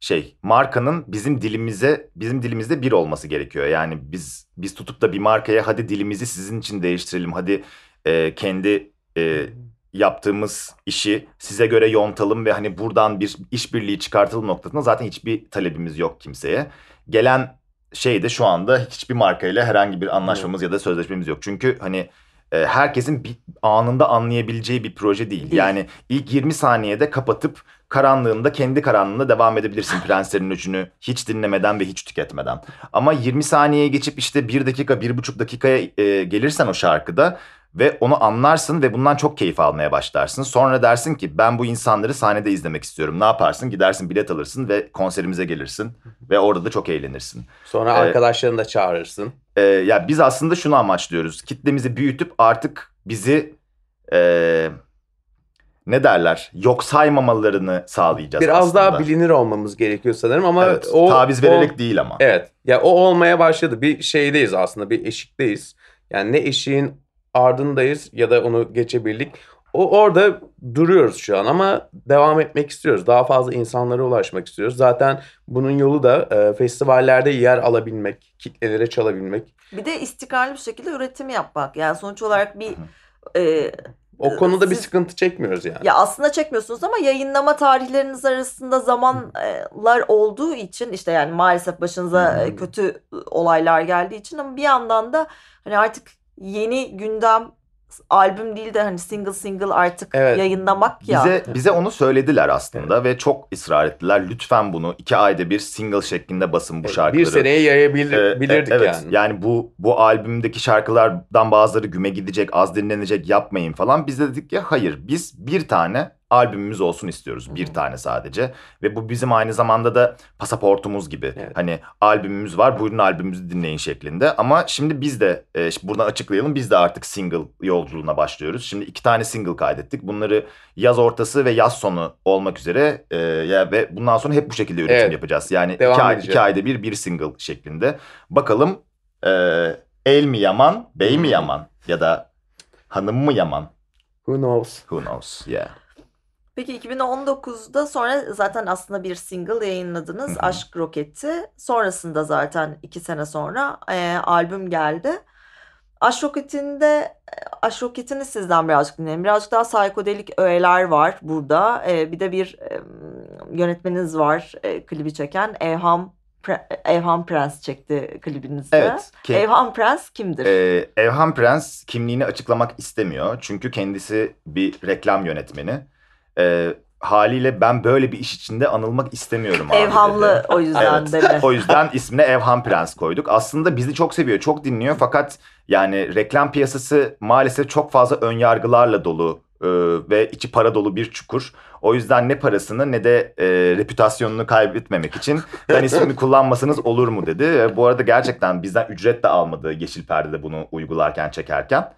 şey markanın bizim dilimize bizim dilimizde bir olması gerekiyor. Yani biz biz tutup da bir markaya hadi dilimizi sizin için değiştirelim. Hadi e, kendi e, yaptığımız işi size göre yontalım ve hani buradan bir işbirliği çıkartalım noktasında zaten hiçbir talebimiz yok kimseye. Gelen şey de şu anda hiçbir markayla herhangi bir anlaşmamız ya da sözleşmemiz yok. Çünkü hani e, herkesin bir anında anlayabileceği bir proje değil. Değil. Yani ilk 20 saniyede kapatıp karanlığında kendi karanlığında devam edebilirsin prenslerin öcünü hiç dinlemeden ve hiç tüketmeden. Ama 20 saniyeye geçip işte 1 dakika, 1,5 dakikaya e, gelirsen o şarkıda ve onu anlarsın ve bundan çok keyif almaya başlarsın. Sonra dersin ki ben bu insanları sahnede izlemek istiyorum. Ne yaparsın? Gidersin bilet alırsın ve konserimize gelirsin ve orada da çok eğlenirsin. Sonra Ee, arkadaşlarını da çağırırsın. Ee, ya biz aslında şunu amaçlıyoruz. Kitlemizi büyütüp artık bizi ee, ne derler? Yok saymamalarını sağlayacağız Biraz aslında. daha bilinir olmamız gerekiyor sanırım ama evet, o taviz o- vererek değil ama. Evet. Ya o olmaya başladı. Bir şeydeyiz aslında. Bir eşikteyiz. Yani ne eşiğin ardındayız ya da onu geçebildik. O orada duruyoruz şu an ama devam etmek istiyoruz. Daha fazla insanlara ulaşmak istiyoruz. Zaten bunun yolu da e, festivallerde yer alabilmek, kitlelere çalabilmek. Bir de istikrarlı bir şekilde üretim yapmak. Yani sonuç olarak bir e, O konuda bir Siz- sıkıntı çekmiyoruz yani. Ya aslında çekmiyorsunuz ama yayınlama tarihleriniz arasında zamanlar olduğu için işte yani maalesef başınıza e, Hı. kötü olaylar geldiği için ama bir yandan da hani artık yeni gündem albüm değil de hani single single artık Evet. yayınlamak ya. Bize bize onu söylediler aslında ve çok ısrar ettiler. Lütfen bunu iki ayda bir single şeklinde basın bu Evet, şarkıları. bir seneye yayabilirdik Ee, e- evet, yani. Yani bu bu albümdeki şarkılardan bazıları güme gidecek, az dinlenecek yapmayın falan. Biz de dedik ya hayır biz bir tane albümümüz olsun istiyoruz. Bir tane sadece. Ve bu bizim aynı zamanda da pasaportumuz gibi. Evet. Hani albümümüz var buyurun albümümüzü dinleyin şeklinde. Ama şimdi biz de e, buradan açıklayalım biz de artık single yolculuğuna başlıyoruz. Şimdi iki tane single kaydettik. Bunları yaz ortası ve yaz sonu olmak üzere e, ya ve bundan sonra hep bu şekilde üretim Evet. yapacağız. Yani Devam iki, ay, iki ayda bir bir single şeklinde. Bakalım e, el mi yaman, bey mi Hmm. yaman ya da hanım mı yaman? Who knows? Who knows? Yeah. Peki 2019'da sonra zaten aslında bir single yayınladınız Hı hı. Aşk Roketi. Sonrasında zaten iki sene sonra e, albüm geldi. Aşk Roketi'nde Aşk Roketi'ni sizden birazcık dinleyelim. Birazcık daha psikodelik öğeler var burada. E, bir de bir e, yönetmeniniz var e, klibi çeken. Evham Pre- Evham Prens çekti klibinizde. Evet. Ke- Evham Prens kimdir? Ee, Evham Prens kimliğini açıklamak istemiyor. Çünkü kendisi bir reklam yönetmeni. Ee, haliyle ben böyle bir iş içinde anılmak istemiyorum. Evhamlı o yüzden Evet. mi? O yüzden ismine Evham Prens koyduk. Aslında bizi çok seviyor, çok dinliyor fakat yani reklam piyasası maalesef çok fazla ön yargılarla dolu e, ve içi para dolu bir çukur. O yüzden ne parasını ne de e, reputasyonunu kaybetmemek için ben ismini kullanmasanız olur mu dedi. E, bu arada gerçekten bizden ücret de almadı Yeşil Perde'de bunu uygularken çekerken.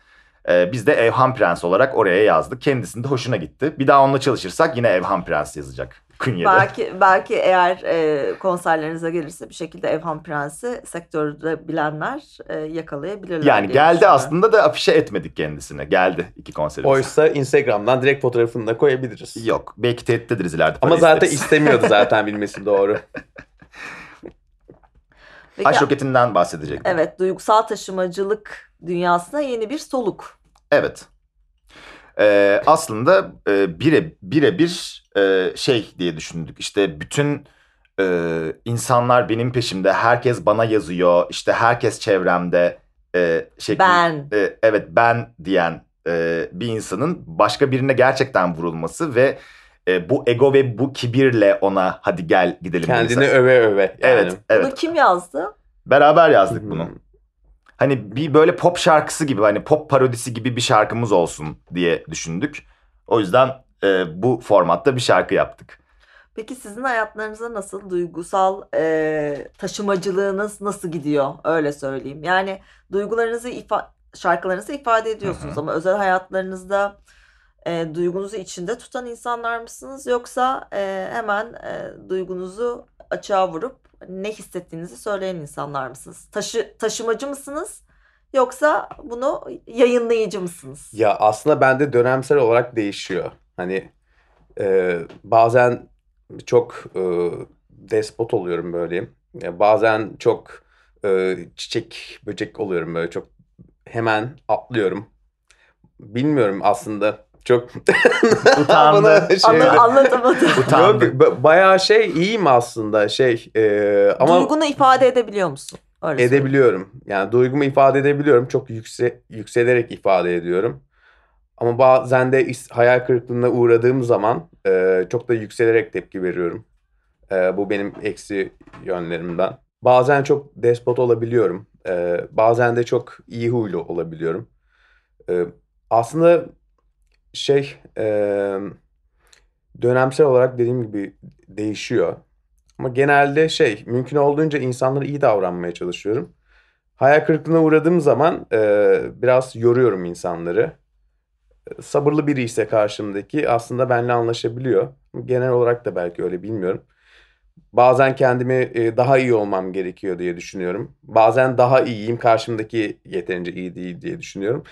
E, biz de Evham Prens olarak oraya yazdık. Kendisinin de hoşuna gitti. Bir daha onunla çalışırsak yine Evham Prens yazacak. Künyede. Belki belki eğer e, konserlerinize gelirse bir şekilde Evham Prens'i sektörde bilenler e, yakalayabilirler. Yani geldi aslında da afişe etmedik kendisine. Geldi iki konserimiz. Oysa Instagram'dan direkt fotoğrafını da koyabiliriz. Yok. Belki tehdit ederiz ileride. Ama zaten isteriz. istemiyordu zaten bilmesi doğru. Peki, Aşk roketinden bahsedecektim. evet duygusal taşımacılık dünyasına yeni bir soluk. Evet. Ee, aslında e, bire birebir e, şey diye düşündük. İşte bütün e, insanlar benim peşimde, herkes bana yazıyor, işte herkes çevremde e, şekli- Ben. e, evet ben diyen e, bir insanın başka birine gerçekten vurulması ve e, bu ego ve bu kibirle ona hadi gel gidelim. Kendini mesaj- öve öve. Yani. Evet, evet. Bunu kim yazdı? Beraber yazdık Hmm. bunu. Hani bir böyle pop şarkısı gibi hani pop parodisi gibi bir şarkımız olsun diye düşündük. O yüzden e, bu formatta bir şarkı yaptık. Peki sizin hayatlarınızda nasıl duygusal e, taşımacılığınız nasıl gidiyor? Öyle söyleyeyim. Yani duygularınızı ifa şarkılarınızı ifade ediyorsunuz Hı hı. ama özel hayatlarınızda e, duygunuzu içinde tutan insanlar mısınız yoksa e, hemen e, duygunuzu açığa vurup ne hissettiğinizi söyleyen insanlar mısınız? Taşı taşımacı mısınız yoksa bunu yayınlayıcı mısınız? Ya aslında bende dönemsel olarak değişiyor. Hani e, bazen çok e, despot oluyorum böyle. Ya bazen çok e, çiçek böcek oluyorum böyle çok hemen atlıyorum. Bilmiyorum aslında çok Utandı. Bana şey- Anla, anlatamadım. Utandı. Yok, bayağı şey iyiyim aslında şey e, ama Duygunu ifade edebiliyor musun? Öyle söyleyeyim. edebiliyorum. Yani duygumu ifade edebiliyorum. Çok yükse yükselerek ifade ediyorum. Ama bazen de is- hayal kırıklığına uğradığım zaman e, çok da yükselerek tepki veriyorum. E, bu benim eksi yönlerimden. Bazen çok despot olabiliyorum. E, bazen de çok iyi huylu olabiliyorum. E, aslında şey e, dönemsel olarak dediğim gibi değişiyor. Ama genelde şey mümkün olduğunca insanlara iyi davranmaya çalışıyorum. Hayal kırıklığına uğradığım zaman e, biraz yoruyorum insanları. Sabırlı biri ise karşımdaki aslında benimle anlaşabiliyor. Genel olarak da belki öyle bilmiyorum. Bazen kendimi daha iyi olmam gerekiyor diye düşünüyorum. Bazen daha iyiyim karşımdaki yeterince iyi değil diye düşünüyorum.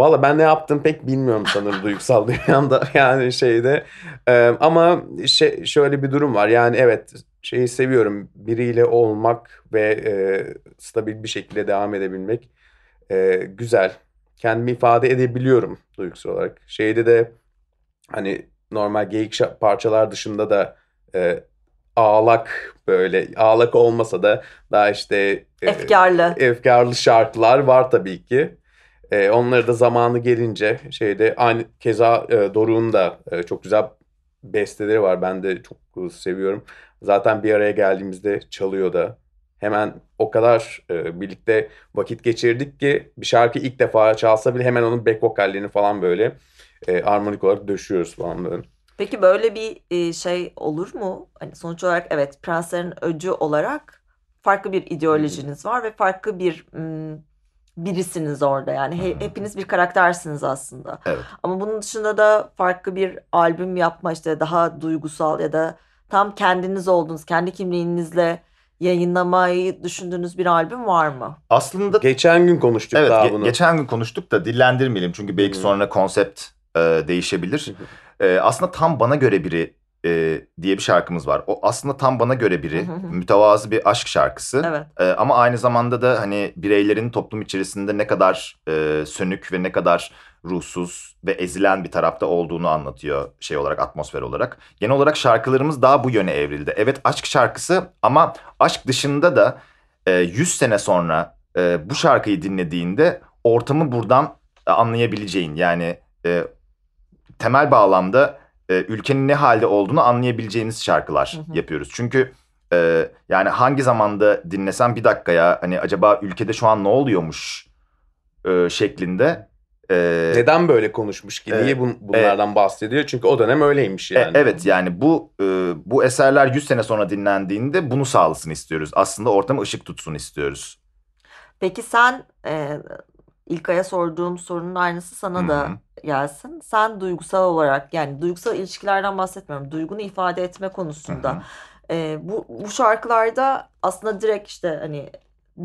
Valla ben ne yaptım pek bilmiyorum sanırım duygusal dünyamda yani şeyde. Ee, ama şey, şöyle bir durum var yani evet şeyi seviyorum biriyle olmak ve e, stabil bir şekilde devam edebilmek e, güzel. Kendimi ifade edebiliyorum duygusal olarak. Şeyde de hani normal geyik parçalar dışında da e, ağlak böyle ağlak olmasa da daha işte e, Efkarlı. efkarlı şarkılar var tabii ki. Ee, onları da zamanı gelince şeyde aynı keza e, Doruk'un da e, çok güzel besteleri var. Ben de çok e, seviyorum. Zaten bir araya geldiğimizde çalıyor da. Hemen o kadar e, birlikte vakit geçirdik ki bir şarkı ilk defa çalsa bile hemen onun back vokallerini falan böyle e, armonik olarak döşüyoruz falan böyle. Peki böyle bir e, şey olur mu? Hani sonuç olarak evet Prenslerin Öcü olarak farklı bir ideolojiniz var ve farklı bir m, birisiniz orada. Yani he- hepiniz bir karaktersiniz aslında. Evet. Ama bunun dışında da farklı bir albüm yapma işte daha duygusal ya da tam kendiniz olduğunuz, kendi kimliğinizle yayınlamayı düşündüğünüz bir albüm var mı? Aslında Geçen gün konuştuk evet daha ge- bunu. geçen gün konuştuk da dillendirmeyelim çünkü belki Hı. sonra konsept e, değişebilir. E, aslında tam bana göre biri e, diye bir şarkımız var. O aslında tam bana göre biri. Mütevazı bir aşk şarkısı. Evet. E, ama aynı zamanda da hani bireylerin toplum içerisinde ne kadar e, sönük ve ne kadar ruhsuz ve ezilen bir tarafta olduğunu anlatıyor şey olarak atmosfer olarak. Genel olarak şarkılarımız daha bu yöne evrildi. Evet aşk şarkısı ama aşk dışında da e, 100 sene sonra e, bu şarkıyı dinlediğinde ortamı buradan e, anlayabileceğin yani e, temel bağlamda e, ülkenin ne halde olduğunu anlayabileceğiniz şarkılar Hı hı. yapıyoruz. Çünkü e, yani hangi zamanda dinlesem bir dakikaya hani acaba ülkede şu an ne oluyormuş e, şeklinde. e, Neden böyle konuşmuş ki? Niye bun- bunlardan bahsediyor? Çünkü o dönem öyleymiş e, yani. evet yani bu e, bu eserler 100 sene sonra dinlendiğinde bunu sağlasın istiyoruz. Aslında ortamı ışık tutsun istiyoruz. Peki sen e, İlkay'a sorduğum sorunun aynısı sana da Hı hı. gelsin. Sen duygusal olarak yani duygusal ilişkilerden bahsetmiyorum. Duygunu ifade etme konusunda. hı. e, bu, bu şarkılarda aslında direkt işte hani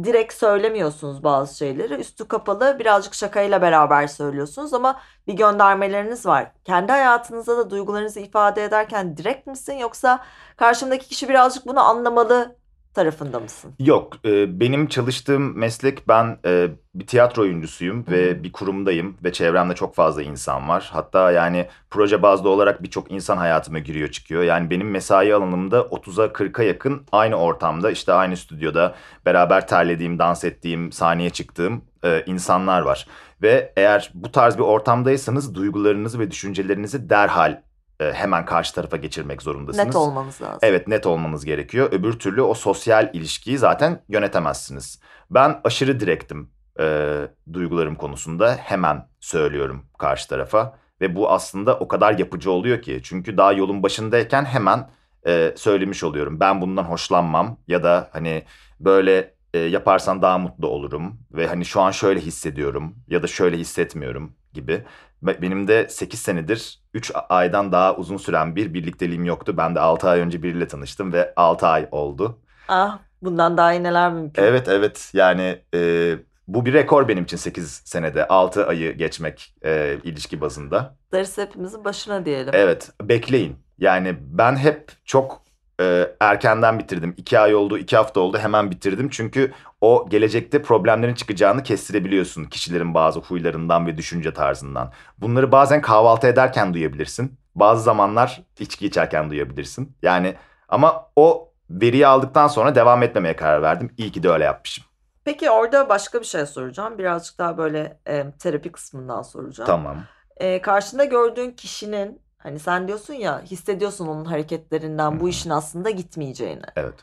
direkt söylemiyorsunuz bazı şeyleri. Üstü kapalı birazcık şakayla beraber söylüyorsunuz ama bir göndermeleriniz var. Kendi hayatınızda da duygularınızı ifade ederken direkt misin yoksa karşımdaki kişi birazcık bunu anlamalı tarafında mısın? Yok, e, benim çalıştığım meslek ben e, bir tiyatro oyuncusuyum ve bir kurumdayım ve çevremde çok fazla insan var. Hatta yani proje bazlı olarak birçok insan hayatıma giriyor çıkıyor. Yani benim mesai alanımda 30'a 40'a yakın aynı ortamda işte aynı stüdyoda beraber terlediğim, dans ettiğim, sahneye çıktığım e, insanlar var. Ve eğer bu tarz bir ortamdaysanız duygularınızı ve düşüncelerinizi derhal hemen karşı tarafa geçirmek zorundasınız. Net olmanız lazım. Evet net olmanız gerekiyor. Öbür türlü o sosyal ilişkiyi zaten yönetemezsiniz. Ben aşırı direktim e, duygularım konusunda. Hemen söylüyorum karşı tarafa. Ve bu aslında o kadar yapıcı oluyor ki. Çünkü daha yolun başındayken hemen e, söylemiş oluyorum. Ben bundan hoşlanmam ya da hani böyle e, yaparsan daha mutlu olurum ve hani şu an şöyle hissediyorum ya da şöyle hissetmiyorum gibi. Be- Benim de 8 senedir 3 aydan daha uzun süren bir birlikteliğim yoktu. Ben de 6 ay önce biriyle tanıştım ve 6 ay oldu. Ah bundan daha iyi neler mümkün. Evet evet yani e, bu bir rekor benim için 8 senede 6 ayı geçmek e, ilişki bazında. Darısı hepimizin başına diyelim. Evet bekleyin. Yani ben hep çok e, erkenden bitirdim. 2 ay oldu, 2 hafta oldu hemen bitirdim. Çünkü o gelecekte problemlerin çıkacağını kestirebiliyorsun kişilerin bazı huylarından ve düşünce tarzından. Bunları bazen kahvaltı ederken duyabilirsin. Bazı zamanlar içki içerken duyabilirsin. Yani ama o veriyi aldıktan sonra devam etmemeye karar verdim. İyi ki de öyle yapmışım. Peki orada başka bir şey soracağım. Birazcık daha böyle e, terapi kısmından soracağım. Tamam. E, karşında gördüğün kişinin hani sen diyorsun ya hissediyorsun onun hareketlerinden bu işin aslında gitmeyeceğini. Evet.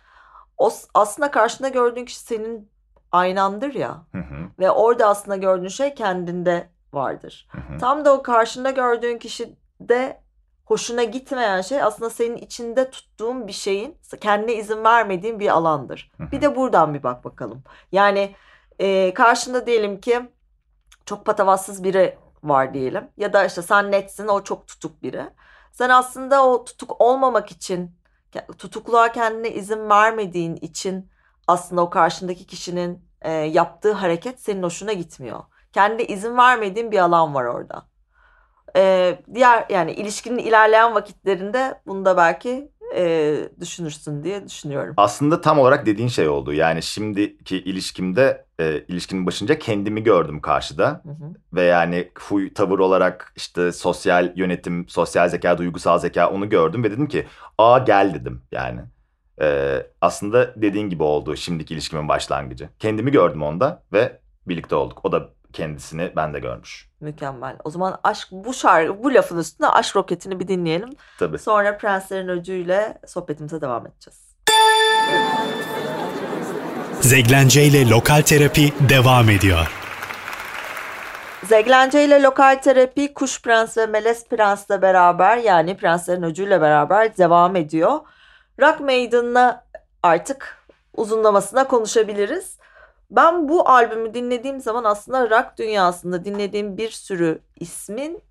O aslında karşında gördüğün kişi senin aynandır ya ve orada aslında gördüğün şey kendinde vardır. Tam da o karşında gördüğün kişide hoşuna gitmeyen şey aslında senin içinde tuttuğun bir şeyin kendine izin vermediğin bir alandır. Bir de buradan bir bak bakalım. Yani e, karşında diyelim ki çok patavatsız biri var diyelim. Ya da işte sen netsin o çok tutuk biri. Sen aslında o tutuk olmamak için tutukluğa kendine izin vermediğin için aslında o karşındaki kişinin e, yaptığı hareket senin hoşuna gitmiyor. Kendi izin vermediğin bir alan var orada. E, diğer yani ilişkinin ilerleyen vakitlerinde bunu da belki e, düşünürsün diye düşünüyorum. Aslında tam olarak dediğin şey oldu. Yani şimdiki ilişkimde, e, ilişkinin başınca kendimi gördüm karşıda. Hı hı. Ve yani huy, tavır olarak işte sosyal yönetim, sosyal zeka, duygusal zeka onu gördüm ve dedim ki aa gel dedim yani. Ee, aslında dediğin gibi oldu şimdiki ilişkimin başlangıcı. Kendimi gördüm onda ve birlikte olduk. O da kendisini ben de görmüş. Mükemmel. O zaman aşk bu şarkı bu lafın üstüne aşk roketini bir dinleyelim. Tabii. Sonra Prenslerin Öcü'yle sohbetimize devam edeceğiz. Zeglence ile Lokal Terapi devam ediyor. Zeglence ile Lokal Terapi Kuş Prens ve Melez Prens'le beraber yani Prenslerin Öcü'yle beraber devam ediyor. Rock Maiden'la artık uzunlamasına konuşabiliriz. Ben bu albümü dinlediğim zaman aslında rock dünyasında dinlediğim bir sürü ismin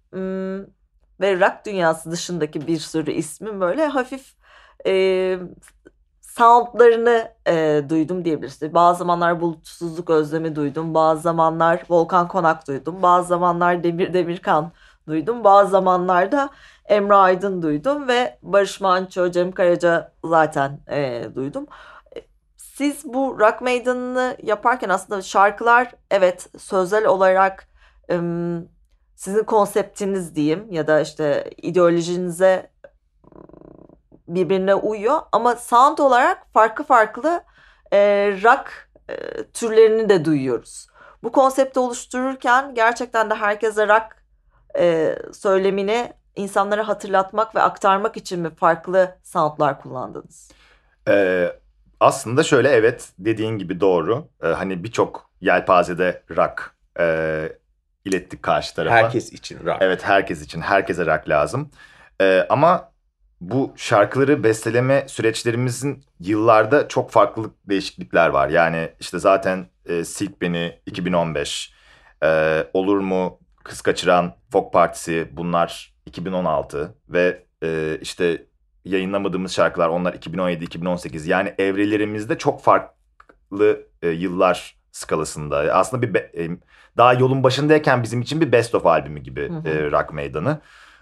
ve rock dünyası dışındaki bir sürü ismin böyle hafif e, soundlarını e, duydum diyebiliriz. Bazı zamanlar bulutsuzluk özlemi duydum. Bazı zamanlar Volkan Konak duydum. Bazı zamanlar Demir Demirkan duydum. Bazı zamanlarda Emre Aydın duydum ve Barış Manço, Cem Karaca zaten e, duydum. Siz bu Rock Maiden'ı yaparken aslında şarkılar evet sözel olarak sizin konseptiniz diyeyim ya da işte ideolojinize birbirine uyuyor ama sound olarak farklı farklı rock türlerini de duyuyoruz. Bu konsepti oluştururken gerçekten de herkese rock söylemini insanlara hatırlatmak ve aktarmak için mi farklı soundlar kullandınız? Ee, aslında şöyle evet dediğin gibi doğru. Ee, hani birçok yelpazede rock e, ilettik karşı tarafa. Herkes için rock. Evet herkes için herkese rock lazım. Ee, ama bu şarkıları besteleme süreçlerimizin yıllarda çok farklı değişiklikler var. Yani işte zaten e, Silk Beni 2015, e, Olur mu Kız Kaçıran Folk Partisi bunlar 2016 ve e, işte yayınlamadığımız şarkılar onlar 2017-2018 yani evrelerimizde çok farklı e, yıllar skalasında. Aslında bir be- e, daha yolun başındayken bizim için bir best of albümü gibi Hı hı. e, Rock Meydanı.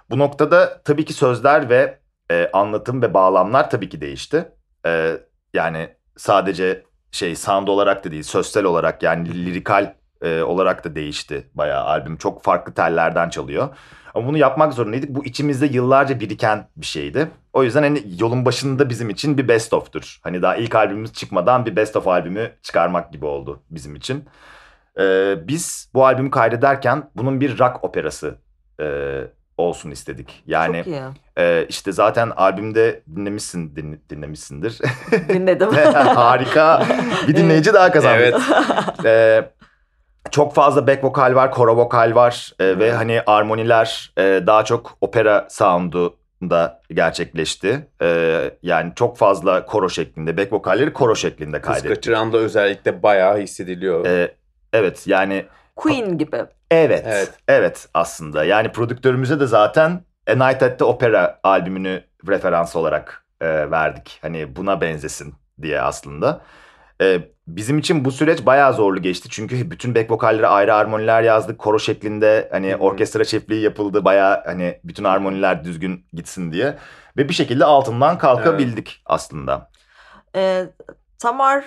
Bu noktada tabii ki sözler ve e, anlatım ve bağlamlar tabii ki değişti. E, yani sadece şey sound olarak da değil, sözsel olarak yani lirikal e, olarak da değişti bayağı albüm. Çok farklı tellerden çalıyor. Ama bunu yapmak zorundaydık. Bu içimizde yıllarca biriken bir şeydi. O yüzden hani yolun başında bizim için bir best of'tur. Hani daha ilk albümümüz çıkmadan bir best of albümü çıkarmak gibi oldu bizim için. Ee, biz bu albümü kaydederken bunun bir rock operası e, olsun istedik. Yani Çok iyi. e, işte zaten albümde dinlemişsin din- dinlemişsindir. Dinledim. Harika. Bir dinleyici daha kazandık. Evet. Ee, çok fazla back vokal var, koro vokal var e, ve hani armoniler e, daha çok opera sound'u da gerçekleşti. Ee, yani çok fazla koro şeklinde, back vokalleri koro şeklinde Kız kaydettik. kaçıran da özellikle bayağı hissediliyor. Ee, evet yani Queen gibi. evet, evet Evet. aslında. Yani prodüktörümüze de zaten A Night at the Opera albümünü referans olarak e, verdik. Hani buna benzesin diye aslında. E, bizim için bu süreç bayağı zorlu geçti. Çünkü bütün back vokallere ayrı armoniler yazdık. Koro şeklinde hani orkestra şefliği yapıldı. Bayağı hani bütün armoniler düzgün gitsin diye. Ve bir şekilde altından kalkabildik aslında. Ee, Tamar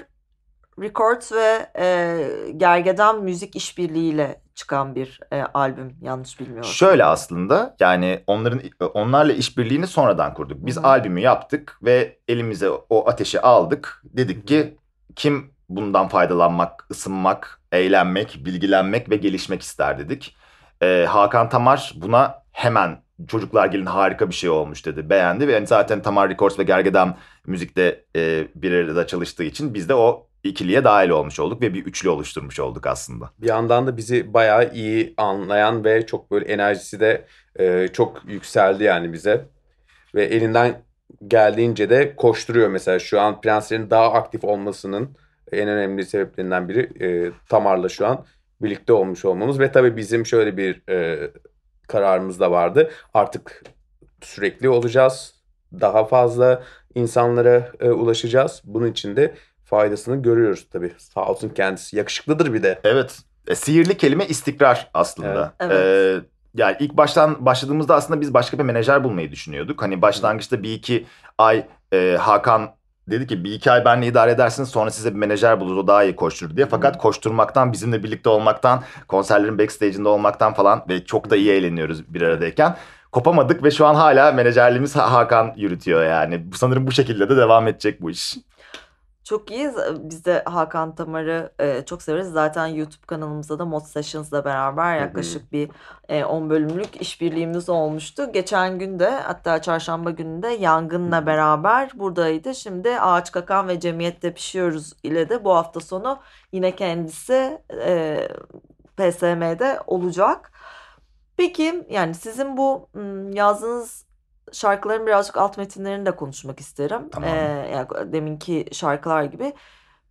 Records ve e, Gergedan Müzik işbirliğiyle çıkan bir e, albüm yanlış bilmiyorum. Şöyle aslında yani onların onlarla işbirliğini sonradan kurduk. Biz Hı hı. albümü yaptık ve elimize o ateşi aldık. Dedik ki kim bundan faydalanmak, ısınmak, eğlenmek, bilgilenmek ve gelişmek ister dedik. Ee, Hakan Tamar buna hemen çocuklar gelin harika bir şey olmuş dedi. Beğendi ve yani zaten Tamar Records ve Gergedan müzikte e, bir arada çalıştığı için biz de o ikiliye dahil olmuş olduk ve bir üçlü oluşturmuş olduk aslında. Bir yandan da bizi bayağı iyi anlayan ve çok böyle enerjisi de e, çok yükseldi yani bize. Ve elinden geldiğince de koşturuyor mesela. Şu an Prensler'in daha aktif olmasının en önemli sebeplerinden biri e, Tamar'la şu an birlikte olmuş olmamız. Ve tabii bizim şöyle bir e, kararımız da vardı. Artık sürekli olacağız. Daha fazla insanlara e, ulaşacağız. Bunun için de faydasını görüyoruz tabii. Sağ olsun kendisi. Yakışıklıdır bir de. Evet. E, sihirli kelime istikrar aslında. Evet. E, yani ilk baştan başladığımızda aslında biz başka bir menajer bulmayı düşünüyorduk. Hani başlangıçta bir iki ay e, Hakan dedi ki bir iki ay benle idare edersiniz sonra size bir menajer buluruz o daha iyi koşturur diye. Fakat koşturmaktan bizimle birlikte olmaktan konserlerin backstage'inde olmaktan falan ve çok da iyi eğleniyoruz bir aradayken. Kopamadık ve şu an hala menajerliğimiz Ha- Hakan yürütüyor yani. Sanırım bu şekilde de devam edecek bu iş. Çok iyi. Biz de Hakan Tamar'ı e, çok severiz. Zaten YouTube kanalımızda da Mod Sessions'la beraber yaklaşık bir e, 10 bölümlük işbirliğimiz olmuştu. Geçen gün de hatta çarşamba günü de Yangın'la beraber buradaydı. Şimdi Ağaç Kakan ve Cemiyette Pişiyoruz ile de bu hafta sonu yine kendisi e, PSM'de olacak. Peki yani sizin bu yazdığınız şarkıların birazcık alt metinlerini de konuşmak isterim. Tamam. Ee, yani deminki şarkılar gibi.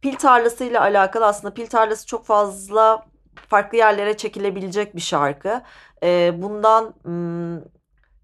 Pil tarlasıyla alakalı aslında pil tarlası çok fazla farklı yerlere çekilebilecek bir şarkı. Ee, bundan m,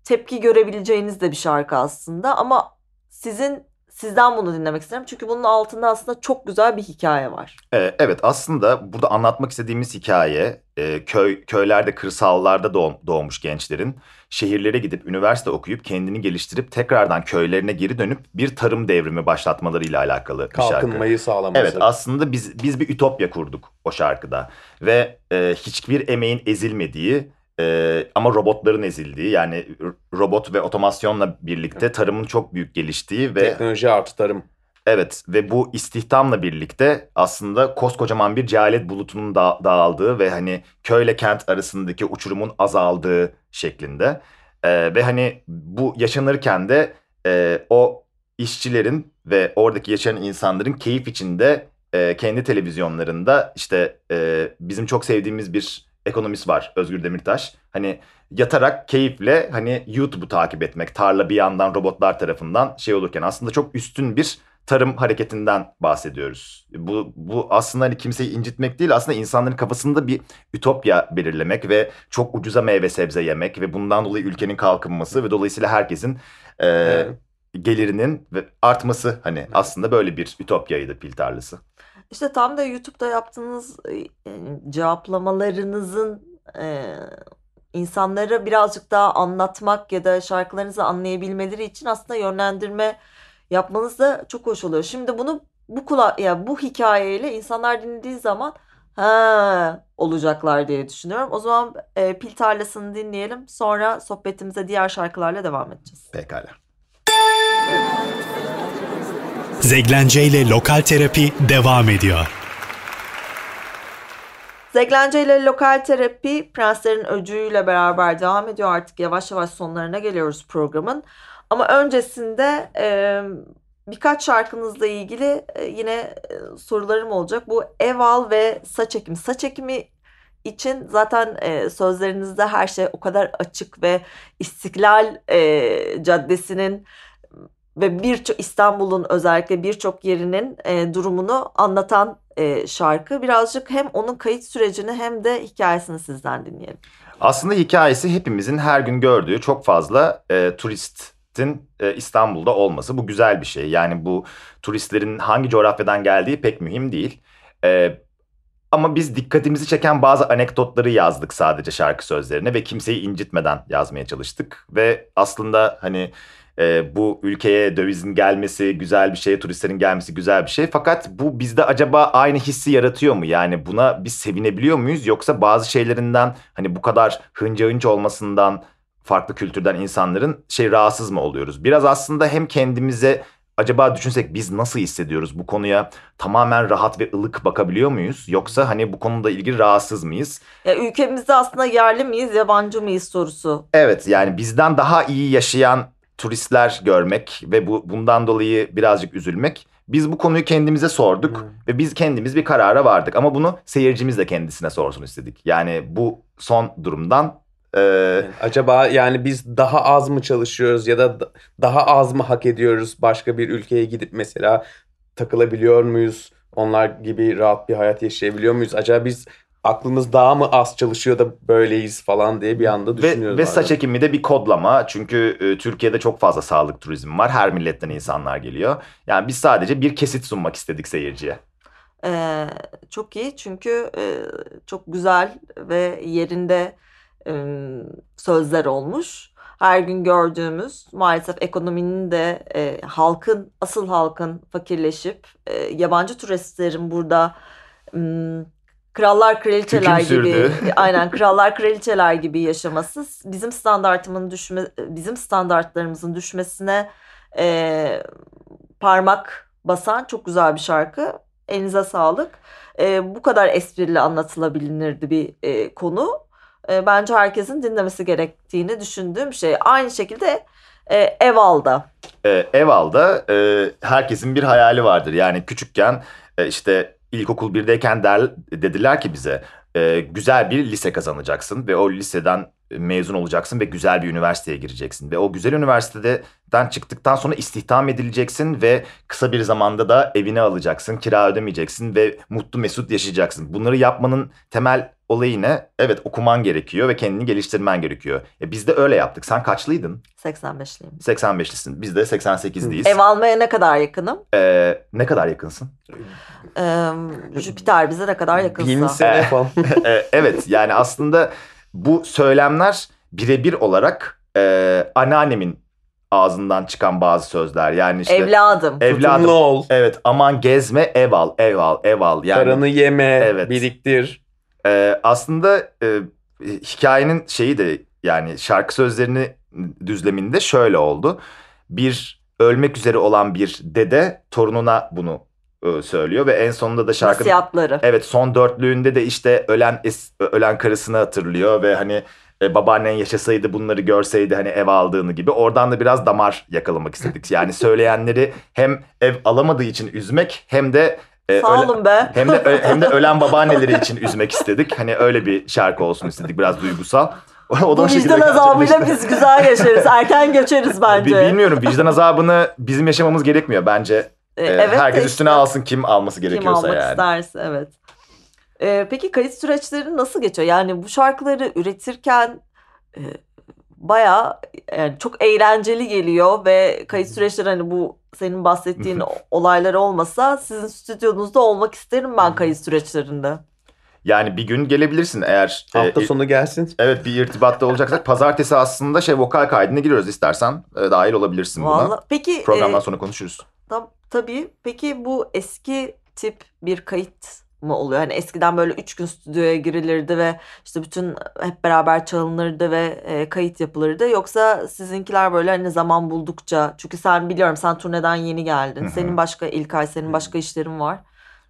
tepki görebileceğiniz de bir şarkı aslında ama sizin sizden bunu dinlemek isterim. Çünkü bunun altında aslında çok güzel bir hikaye var. Ee, Evet aslında burada anlatmak istediğimiz hikaye e, köy köylerde kırsallarda doğ- doğmuş gençlerin şehirlere gidip üniversite okuyup kendini geliştirip tekrardan köylerine geri dönüp bir tarım devrimi başlatmalarıyla alakalı bir şarkı. Kalkınmayı sağlaması. Evet aslında biz biz bir ütopya kurduk o şarkıda ve e, hiçbir emeğin ezilmediği e, ama robotların ezildiği yani robot ve otomasyonla birlikte tarımın çok büyük geliştiği ve Teknoloji artı tarım. Evet ve bu istihdamla birlikte aslında koskocaman bir cehalet bulutunun da- dağıldığı ve hani köyle kent arasındaki uçurumun azaldığı şeklinde. Ee, ve hani bu yaşanırken de e, o işçilerin ve oradaki yaşayan insanların keyif içinde e, kendi televizyonlarında işte e, bizim çok sevdiğimiz bir ekonomist var Özgür Demirtaş. Hani yatarak keyifle hani YouTube'u takip etmek tarla bir yandan robotlar tarafından şey olurken aslında çok üstün bir tarım hareketinden bahsediyoruz. Bu, bu aslında hani kimseyi incitmek değil aslında insanların kafasında bir ütopya belirlemek ve çok ucuza meyve sebze yemek ve bundan dolayı ülkenin kalkınması ve dolayısıyla herkesin e, Evet. gelirinin artması hani aslında böyle bir ütopyaydı pil tarlası. İşte tam da YouTube'da yaptığınız e, yani cevaplamalarınızın e, insanlara birazcık daha anlatmak ya da şarkılarınızı anlayabilmeleri için aslında yönlendirme yapmanız da çok hoş oluyor. Şimdi bunu bu kula ya bu hikayeyle insanlar dinlediği zaman ha olacaklar diye düşünüyorum. O zaman e, Pil Tarlası'nı dinleyelim. Sonra sohbetimize diğer şarkılarla devam edeceğiz. Pekala. Zeglence ile Lokal Terapi devam ediyor. Zeglence ile lokal terapi Prenslerin Öcüğü'yle beraber devam ediyor. Artık yavaş yavaş sonlarına geliyoruz programın. Ama öncesinde e, birkaç şarkınızla ilgili e, yine e, sorularım olacak. Bu ev al ve saç ekimi. Saç ekimi için zaten e, sözlerinizde her şey o kadar açık ve İstiklal e, Caddesi'nin ve birçok İstanbul'un özellikle birçok yerinin e, durumunu anlatan e, şarkı. Birazcık hem onun kayıt sürecini hem de hikayesini sizden dinleyelim. Aslında hikayesi hepimizin her gün gördüğü çok fazla e, turistin e, İstanbul'da olması. Bu güzel bir şey. Yani bu turistlerin hangi coğrafyadan geldiği pek mühim değil. E, ama biz dikkatimizi çeken bazı anekdotları yazdık sadece şarkı sözlerine ve kimseyi incitmeden yazmaya çalıştık. Ve aslında hani e, bu ülkeye dövizin gelmesi güzel bir şey, turistlerin gelmesi güzel bir şey. Fakat bu bizde acaba aynı hissi yaratıyor mu? Yani buna biz sevinebiliyor muyuz? Yoksa bazı şeylerinden hani bu kadar hınca hınç olmasından farklı kültürden insanların şey rahatsız mı oluyoruz? Biraz aslında hem kendimize acaba düşünsek biz nasıl hissediyoruz bu konuya tamamen rahat ve ılık bakabiliyor muyuz? Yoksa hani bu konuda ilgili rahatsız mıyız? Ya ülkemizde aslında yerli miyiz, yabancı mıyız sorusu. Evet yani bizden daha iyi yaşayan turistler görmek ve bu bundan dolayı birazcık üzülmek. Biz bu konuyu kendimize sorduk Hmm. ve biz kendimiz bir karara vardık ama bunu seyircimiz de kendisine sorsun istedik. Yani bu son durumdan e, Yani acaba yani biz daha az mı çalışıyoruz ya da da- daha az mı hak ediyoruz başka bir ülkeye gidip mesela takılabiliyor muyuz? Onlar gibi rahat bir hayat yaşayabiliyor muyuz? Acaba biz aklımız daha mı az çalışıyor da böyleyiz falan diye bir anda ve, düşünüyoruz. ve bazen. saç ekimi de bir kodlama çünkü e, Türkiye'de çok fazla sağlık turizmi var. Her milletten insanlar geliyor. Yani biz sadece bir kesit sunmak istedik seyirciye. Ee, çok iyi çünkü e, çok güzel ve yerinde sözler olmuş. Her gün gördüğümüz maalesef ekonominin de e, halkın, asıl halkın fakirleşip e, yabancı turistlerin burada krallar kraliçeler gibi aynen krallar kraliçeler gibi yaşaması bizim standartımın düşme bizim standartlarımızın düşmesine e, parmak basan çok güzel bir şarkı. Elinize sağlık. E, bu kadar esprili anlatılabilirdi bir e, konu. E, bence herkesin dinlemesi gerektiğini düşündüğüm şey. Aynı şekilde e, Eval'da. e, Eval'da e, herkesin bir hayali vardır. Yani küçükken e, işte ilkokul birdeyken der, dediler ki bize e, güzel bir lise kazanacaksın ve o liseden mezun olacaksın ve güzel bir üniversiteye gireceksin. Ve o güzel üniversiteden çıktıktan sonra istihdam edileceksin ve kısa bir zamanda da evini alacaksın, kira ödemeyeceksin ve mutlu mesut yaşayacaksın. Bunları yapmanın temel olayı ne? Evet okuman gerekiyor ve kendini geliştirmen gerekiyor. E, biz de öyle yaptık. Sen kaçlıydın? 85'liyim. 85'lisin. Biz de 88'liyiz. Ev almaya ne kadar yakınım? Ee, ne kadar yakınsın? Ee, Jüpiter bize ne kadar yakınsa. Bin sene falan. Ee, evet yani aslında bu söylemler birebir olarak e, anneannemin ağzından çıkan bazı sözler. Yani işte Evladım. evladım. Tutumlu ol. Evet aman gezme ev al ev al ev al. Yani Paranı yeme, Evet. biriktir. e, aslında e, hikayenin şeyi de yani şarkı sözlerini düzleminde şöyle oldu. Bir ölmek üzere olan bir dede torununa bunu söylüyor ve en sonunda da şarkı Nasihatları. Evet son dörtlüğünde de işte ölen es- ölen karısını hatırlıyor ve hani e, babaannen yaşasaydı bunları görseydi hani ev aldığını gibi oradan da biraz damar yakalamak istedik. Yani söyleyenleri hem ev alamadığı için üzmek hem de e, Sağ öle- olun be. hem de hem de ölen babaanneleri için üzmek istedik. Hani öyle bir şarkı olsun istedik biraz duygusal. O da Bu vicdan azabıyla biz güzel yaşarız. Erken göçeriz Bi- bence. Bilmiyorum vicdan azabını bizim yaşamamız gerekmiyor bence. Ee, e, evet herkes işte üstüne alsın kim alması Kim gerekiyorsa almak yani. isterse evet. Ee, peki kayıt süreçleri nasıl geçiyor? Yani bu şarkıları üretirken e, bayağı yani çok eğlenceli geliyor ve kayıt süreçleri hani bu senin bahsettiğin olaylar olmasa sizin stüdyonuzda olmak isterim ben kayıt süreçlerinde. Yani bir gün gelebilirsin eğer e, Hafta sonu gelsin. Evet bir irtibatta olacaksak pazartesi aslında şey vokal kaydına giriyoruz istersen e, dahil olabilirsin buna. Vallahi peki Programdan e, sonra konuşuruz. Tam, tabii. Peki bu eski tip bir kayıt mı oluyor? Hani eskiden böyle üç gün stüdyoya girilirdi ve işte bütün hep beraber çalınırdı ve e, kayıt yapılırdı. Yoksa sizinkiler böyle hani zaman buldukça çünkü sen biliyorum sen turneden yeni geldin. Hı hı. Senin başka İlkay senin başka işlerin var.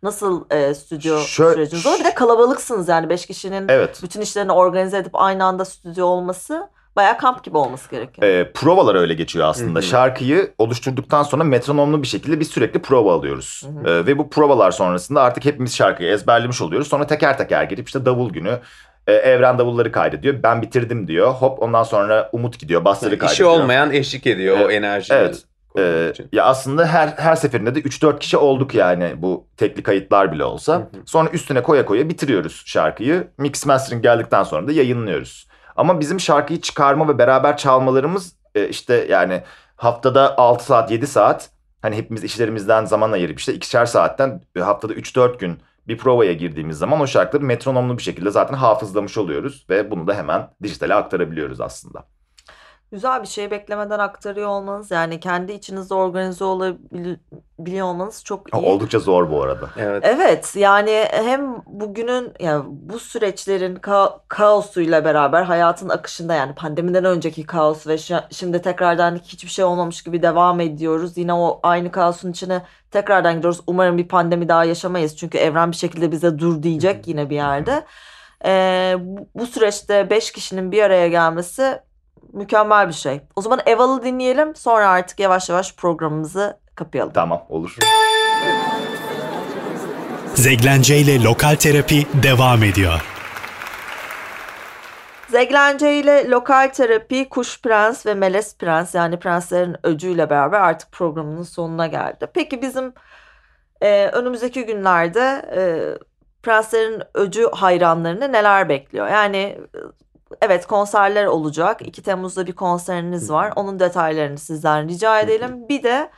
Nasıl e, stüdyo Şö- süreciniz oluyor? Bir de kalabalıksınız yani beş kişinin Evet. bütün işlerini organize edip aynı anda stüdyo olması Bayağı kamp gibi olması gerekiyor. E, provalar öyle geçiyor aslında. Hı hı. Şarkıyı oluşturduktan sonra metronomlu bir şekilde biz sürekli prova alıyoruz. Hı E, ve bu provalar sonrasında artık hepimiz şarkıyı ezberlemiş oluyoruz. Sonra teker teker girip işte davul günü e, Evren davulları kaydediyor. Ben bitirdim diyor. Hop ondan sonra Umut gidiyor. Basları Yani kaydediyor. işi olmayan eşlik ediyor o Evet, enerjiyi. evet. Ee, ya aslında her her seferinde de 3-4 kişi olduk yani bu tekli kayıtlar bile olsa. Hı hı. Sonra üstüne koya koya bitiriyoruz şarkıyı. Mix mastering geldikten sonra da yayınlıyoruz. Ama bizim şarkıyı çıkarma ve beraber çalmalarımız e, işte yani haftada 6 saat 7 saat hani hepimiz işlerimizden zaman ayırıp işte ikişer saatten e, haftada 3-4 gün bir provaya girdiğimiz zaman o şarkıları metronomlu bir şekilde zaten hafızlamış oluyoruz ve bunu da hemen dijitale aktarabiliyoruz aslında. Güzel bir şey beklemeden aktarıyor olmanız yani kendi içinizde organize olabiliyor olmanız çok iyi. Oldukça zor bu arada. Evet. Evet yani hem bugünün yani bu süreçlerin ka- kaosuyla beraber hayatın akışında yani pandemiden önceki kaos ve şu- şimdi tekrardan hiçbir şey olmamış gibi devam ediyoruz. Yine o aynı kaosun içine tekrardan gidiyoruz. Umarım bir pandemi daha yaşamayız çünkü evren bir şekilde bize dur diyecek yine bir yerde. Ee, bu, bu süreçte 5 kişinin bir araya gelmesi mükemmel bir şey. O zaman Eval'ı dinleyelim sonra artık yavaş yavaş programımızı kapayalım. Tamam olur. Zeglence ile Lokal Terapi devam ediyor. Zeglence ile lokal terapi Kuş Prens ve Melez Prens yani prenslerin öcüyle beraber artık programının sonuna geldi. Peki bizim e, önümüzdeki günlerde e, prenslerin öcü hayranlarını neler bekliyor? Yani evet konserler olacak. 2 Temmuz'da bir konseriniz var. Onun detaylarını sizden rica edelim. Bir de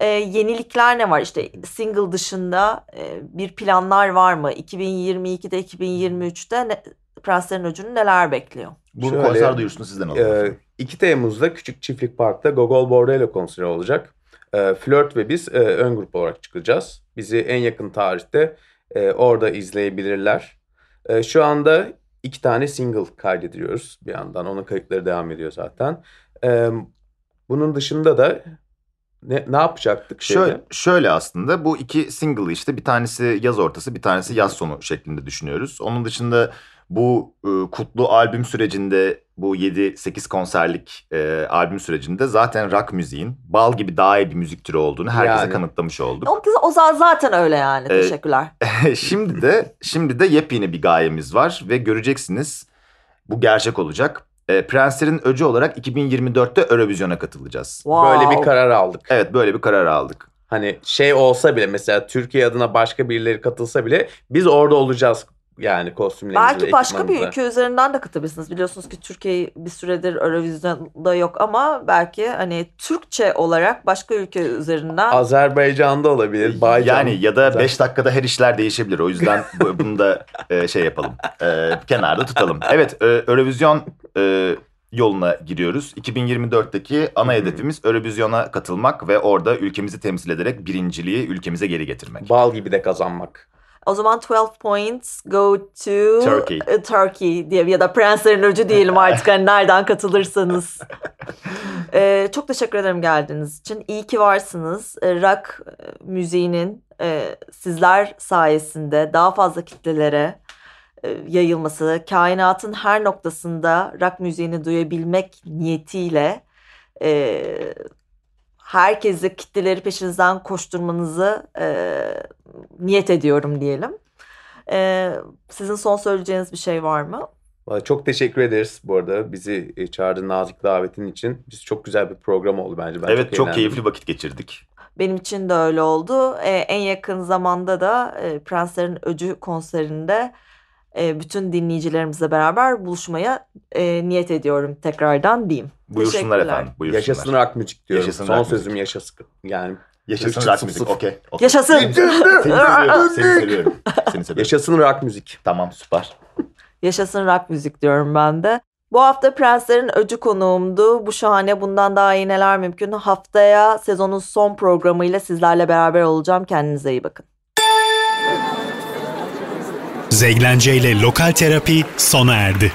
e, yenilikler ne var? İşte single dışında e, bir planlar var mı? 2022'de 2023'te ne, Prenslerin Öcü'nü neler bekliyor? Bu Şöyle, konser duyurusunu sizden alalım. Ee, 2 Temmuz'da Küçük Çiftlik Park'ta Gogol Bordello konseri olacak. Ee, Flört ve biz e, ön grup olarak çıkacağız. Bizi en yakın tarihte e, orada izleyebilirler. E, şu anda iki tane single kaydediyoruz bir yandan. Onun kayıtları devam ediyor zaten. E, bunun dışında da ne, ne yapacaktık? Şöyle, şöyle aslında bu iki single işte bir tanesi yaz ortası bir tanesi yaz sonu şeklinde düşünüyoruz. Onun dışında bu e, kutlu albüm sürecinde bu 7-8 konserlik e, albüm sürecinde zaten rock müziğin bal gibi daha iyi bir müzik türü olduğunu herkese Yani. kanıtlamış olduk. O, o za- zaten öyle yani. Ee, Teşekkürler. şimdi de şimdi de yepyeni bir gayemiz var ve göreceksiniz bu gerçek olacak. E, Prenslerin öcü olarak 2024'te Eurovision'a katılacağız. Böyle Wow. bir karar aldık. Evet böyle bir karar aldık. Hani şey olsa bile mesela Türkiye adına başka birileri katılsa bile biz orada olacağız yani kostümlerimizle. Belki başka bir ülke üzerinden de katılabilirsiniz. Biliyorsunuz ki Türkiye bir süredir Eurovision'da yok ama belki hani Türkçe olarak başka ülke üzerinden Azerbaycan'da olabilir. Baycan. Yani ya da Zaten- 5 dakikada her işler değişebilir. O yüzden bu- bunu da e, şey yapalım. E, kenarda tutalım. Evet, e, Eurovision yoluna giriyoruz. 2024'teki ana hedefimiz Eurovision'a katılmak ve orada ülkemizi temsil ederek birinciliği ülkemize geri getirmek. Bal gibi de kazanmak. O zaman 12 points go to Turkey. e, Turkey diye ya da Prenslerin Öcü diyelim artık hani nereden katılırsanız. Ee, çok teşekkür ederim geldiğiniz için. İyi ki varsınız. Ee, rock e, müziğinin e, sizler sayesinde daha fazla kitlelere e, yayılması, kainatın her noktasında rock müziğini duyabilmek niyetiyle e, herkesi kitleleri peşinizden koşturmanızı e, niyet ediyorum diyelim. E, sizin son söyleyeceğiniz bir şey var mı? Vallahi Çok teşekkür ederiz bu arada bizi e, çağırdığın nazik davetin için. Biz çok güzel bir program oldu bence. Ben evet çok, eğlendim. keyifli vakit geçirdik. Benim için de öyle oldu. E, en yakın zamanda da e, Prenslerin Öcü konserinde e, bütün dinleyicilerimizle beraber buluşmaya e, niyet ediyorum tekrardan diyeyim. Buyursunlar efendim. Buyursunlar. Yaşasın rock müzik diyorum. Yaşasın Son rock sözüm müzik. yaşasın. Yani Yaşasın rock müzik. Okey. okey. Yaşasın. Seni seviyorum. Seni seviyorum. Seni seviyorum. yaşasın rock müzik. Tamam süper. Yaşasın rock müzik diyorum ben de. Bu hafta Prenslerin Öcü konuğumdu. Bu şahane bundan daha iyi neler mümkün. Haftaya sezonun son programıyla sizlerle beraber olacağım. Kendinize iyi bakın. Zeglence ile Lokal Terapi sona erdi.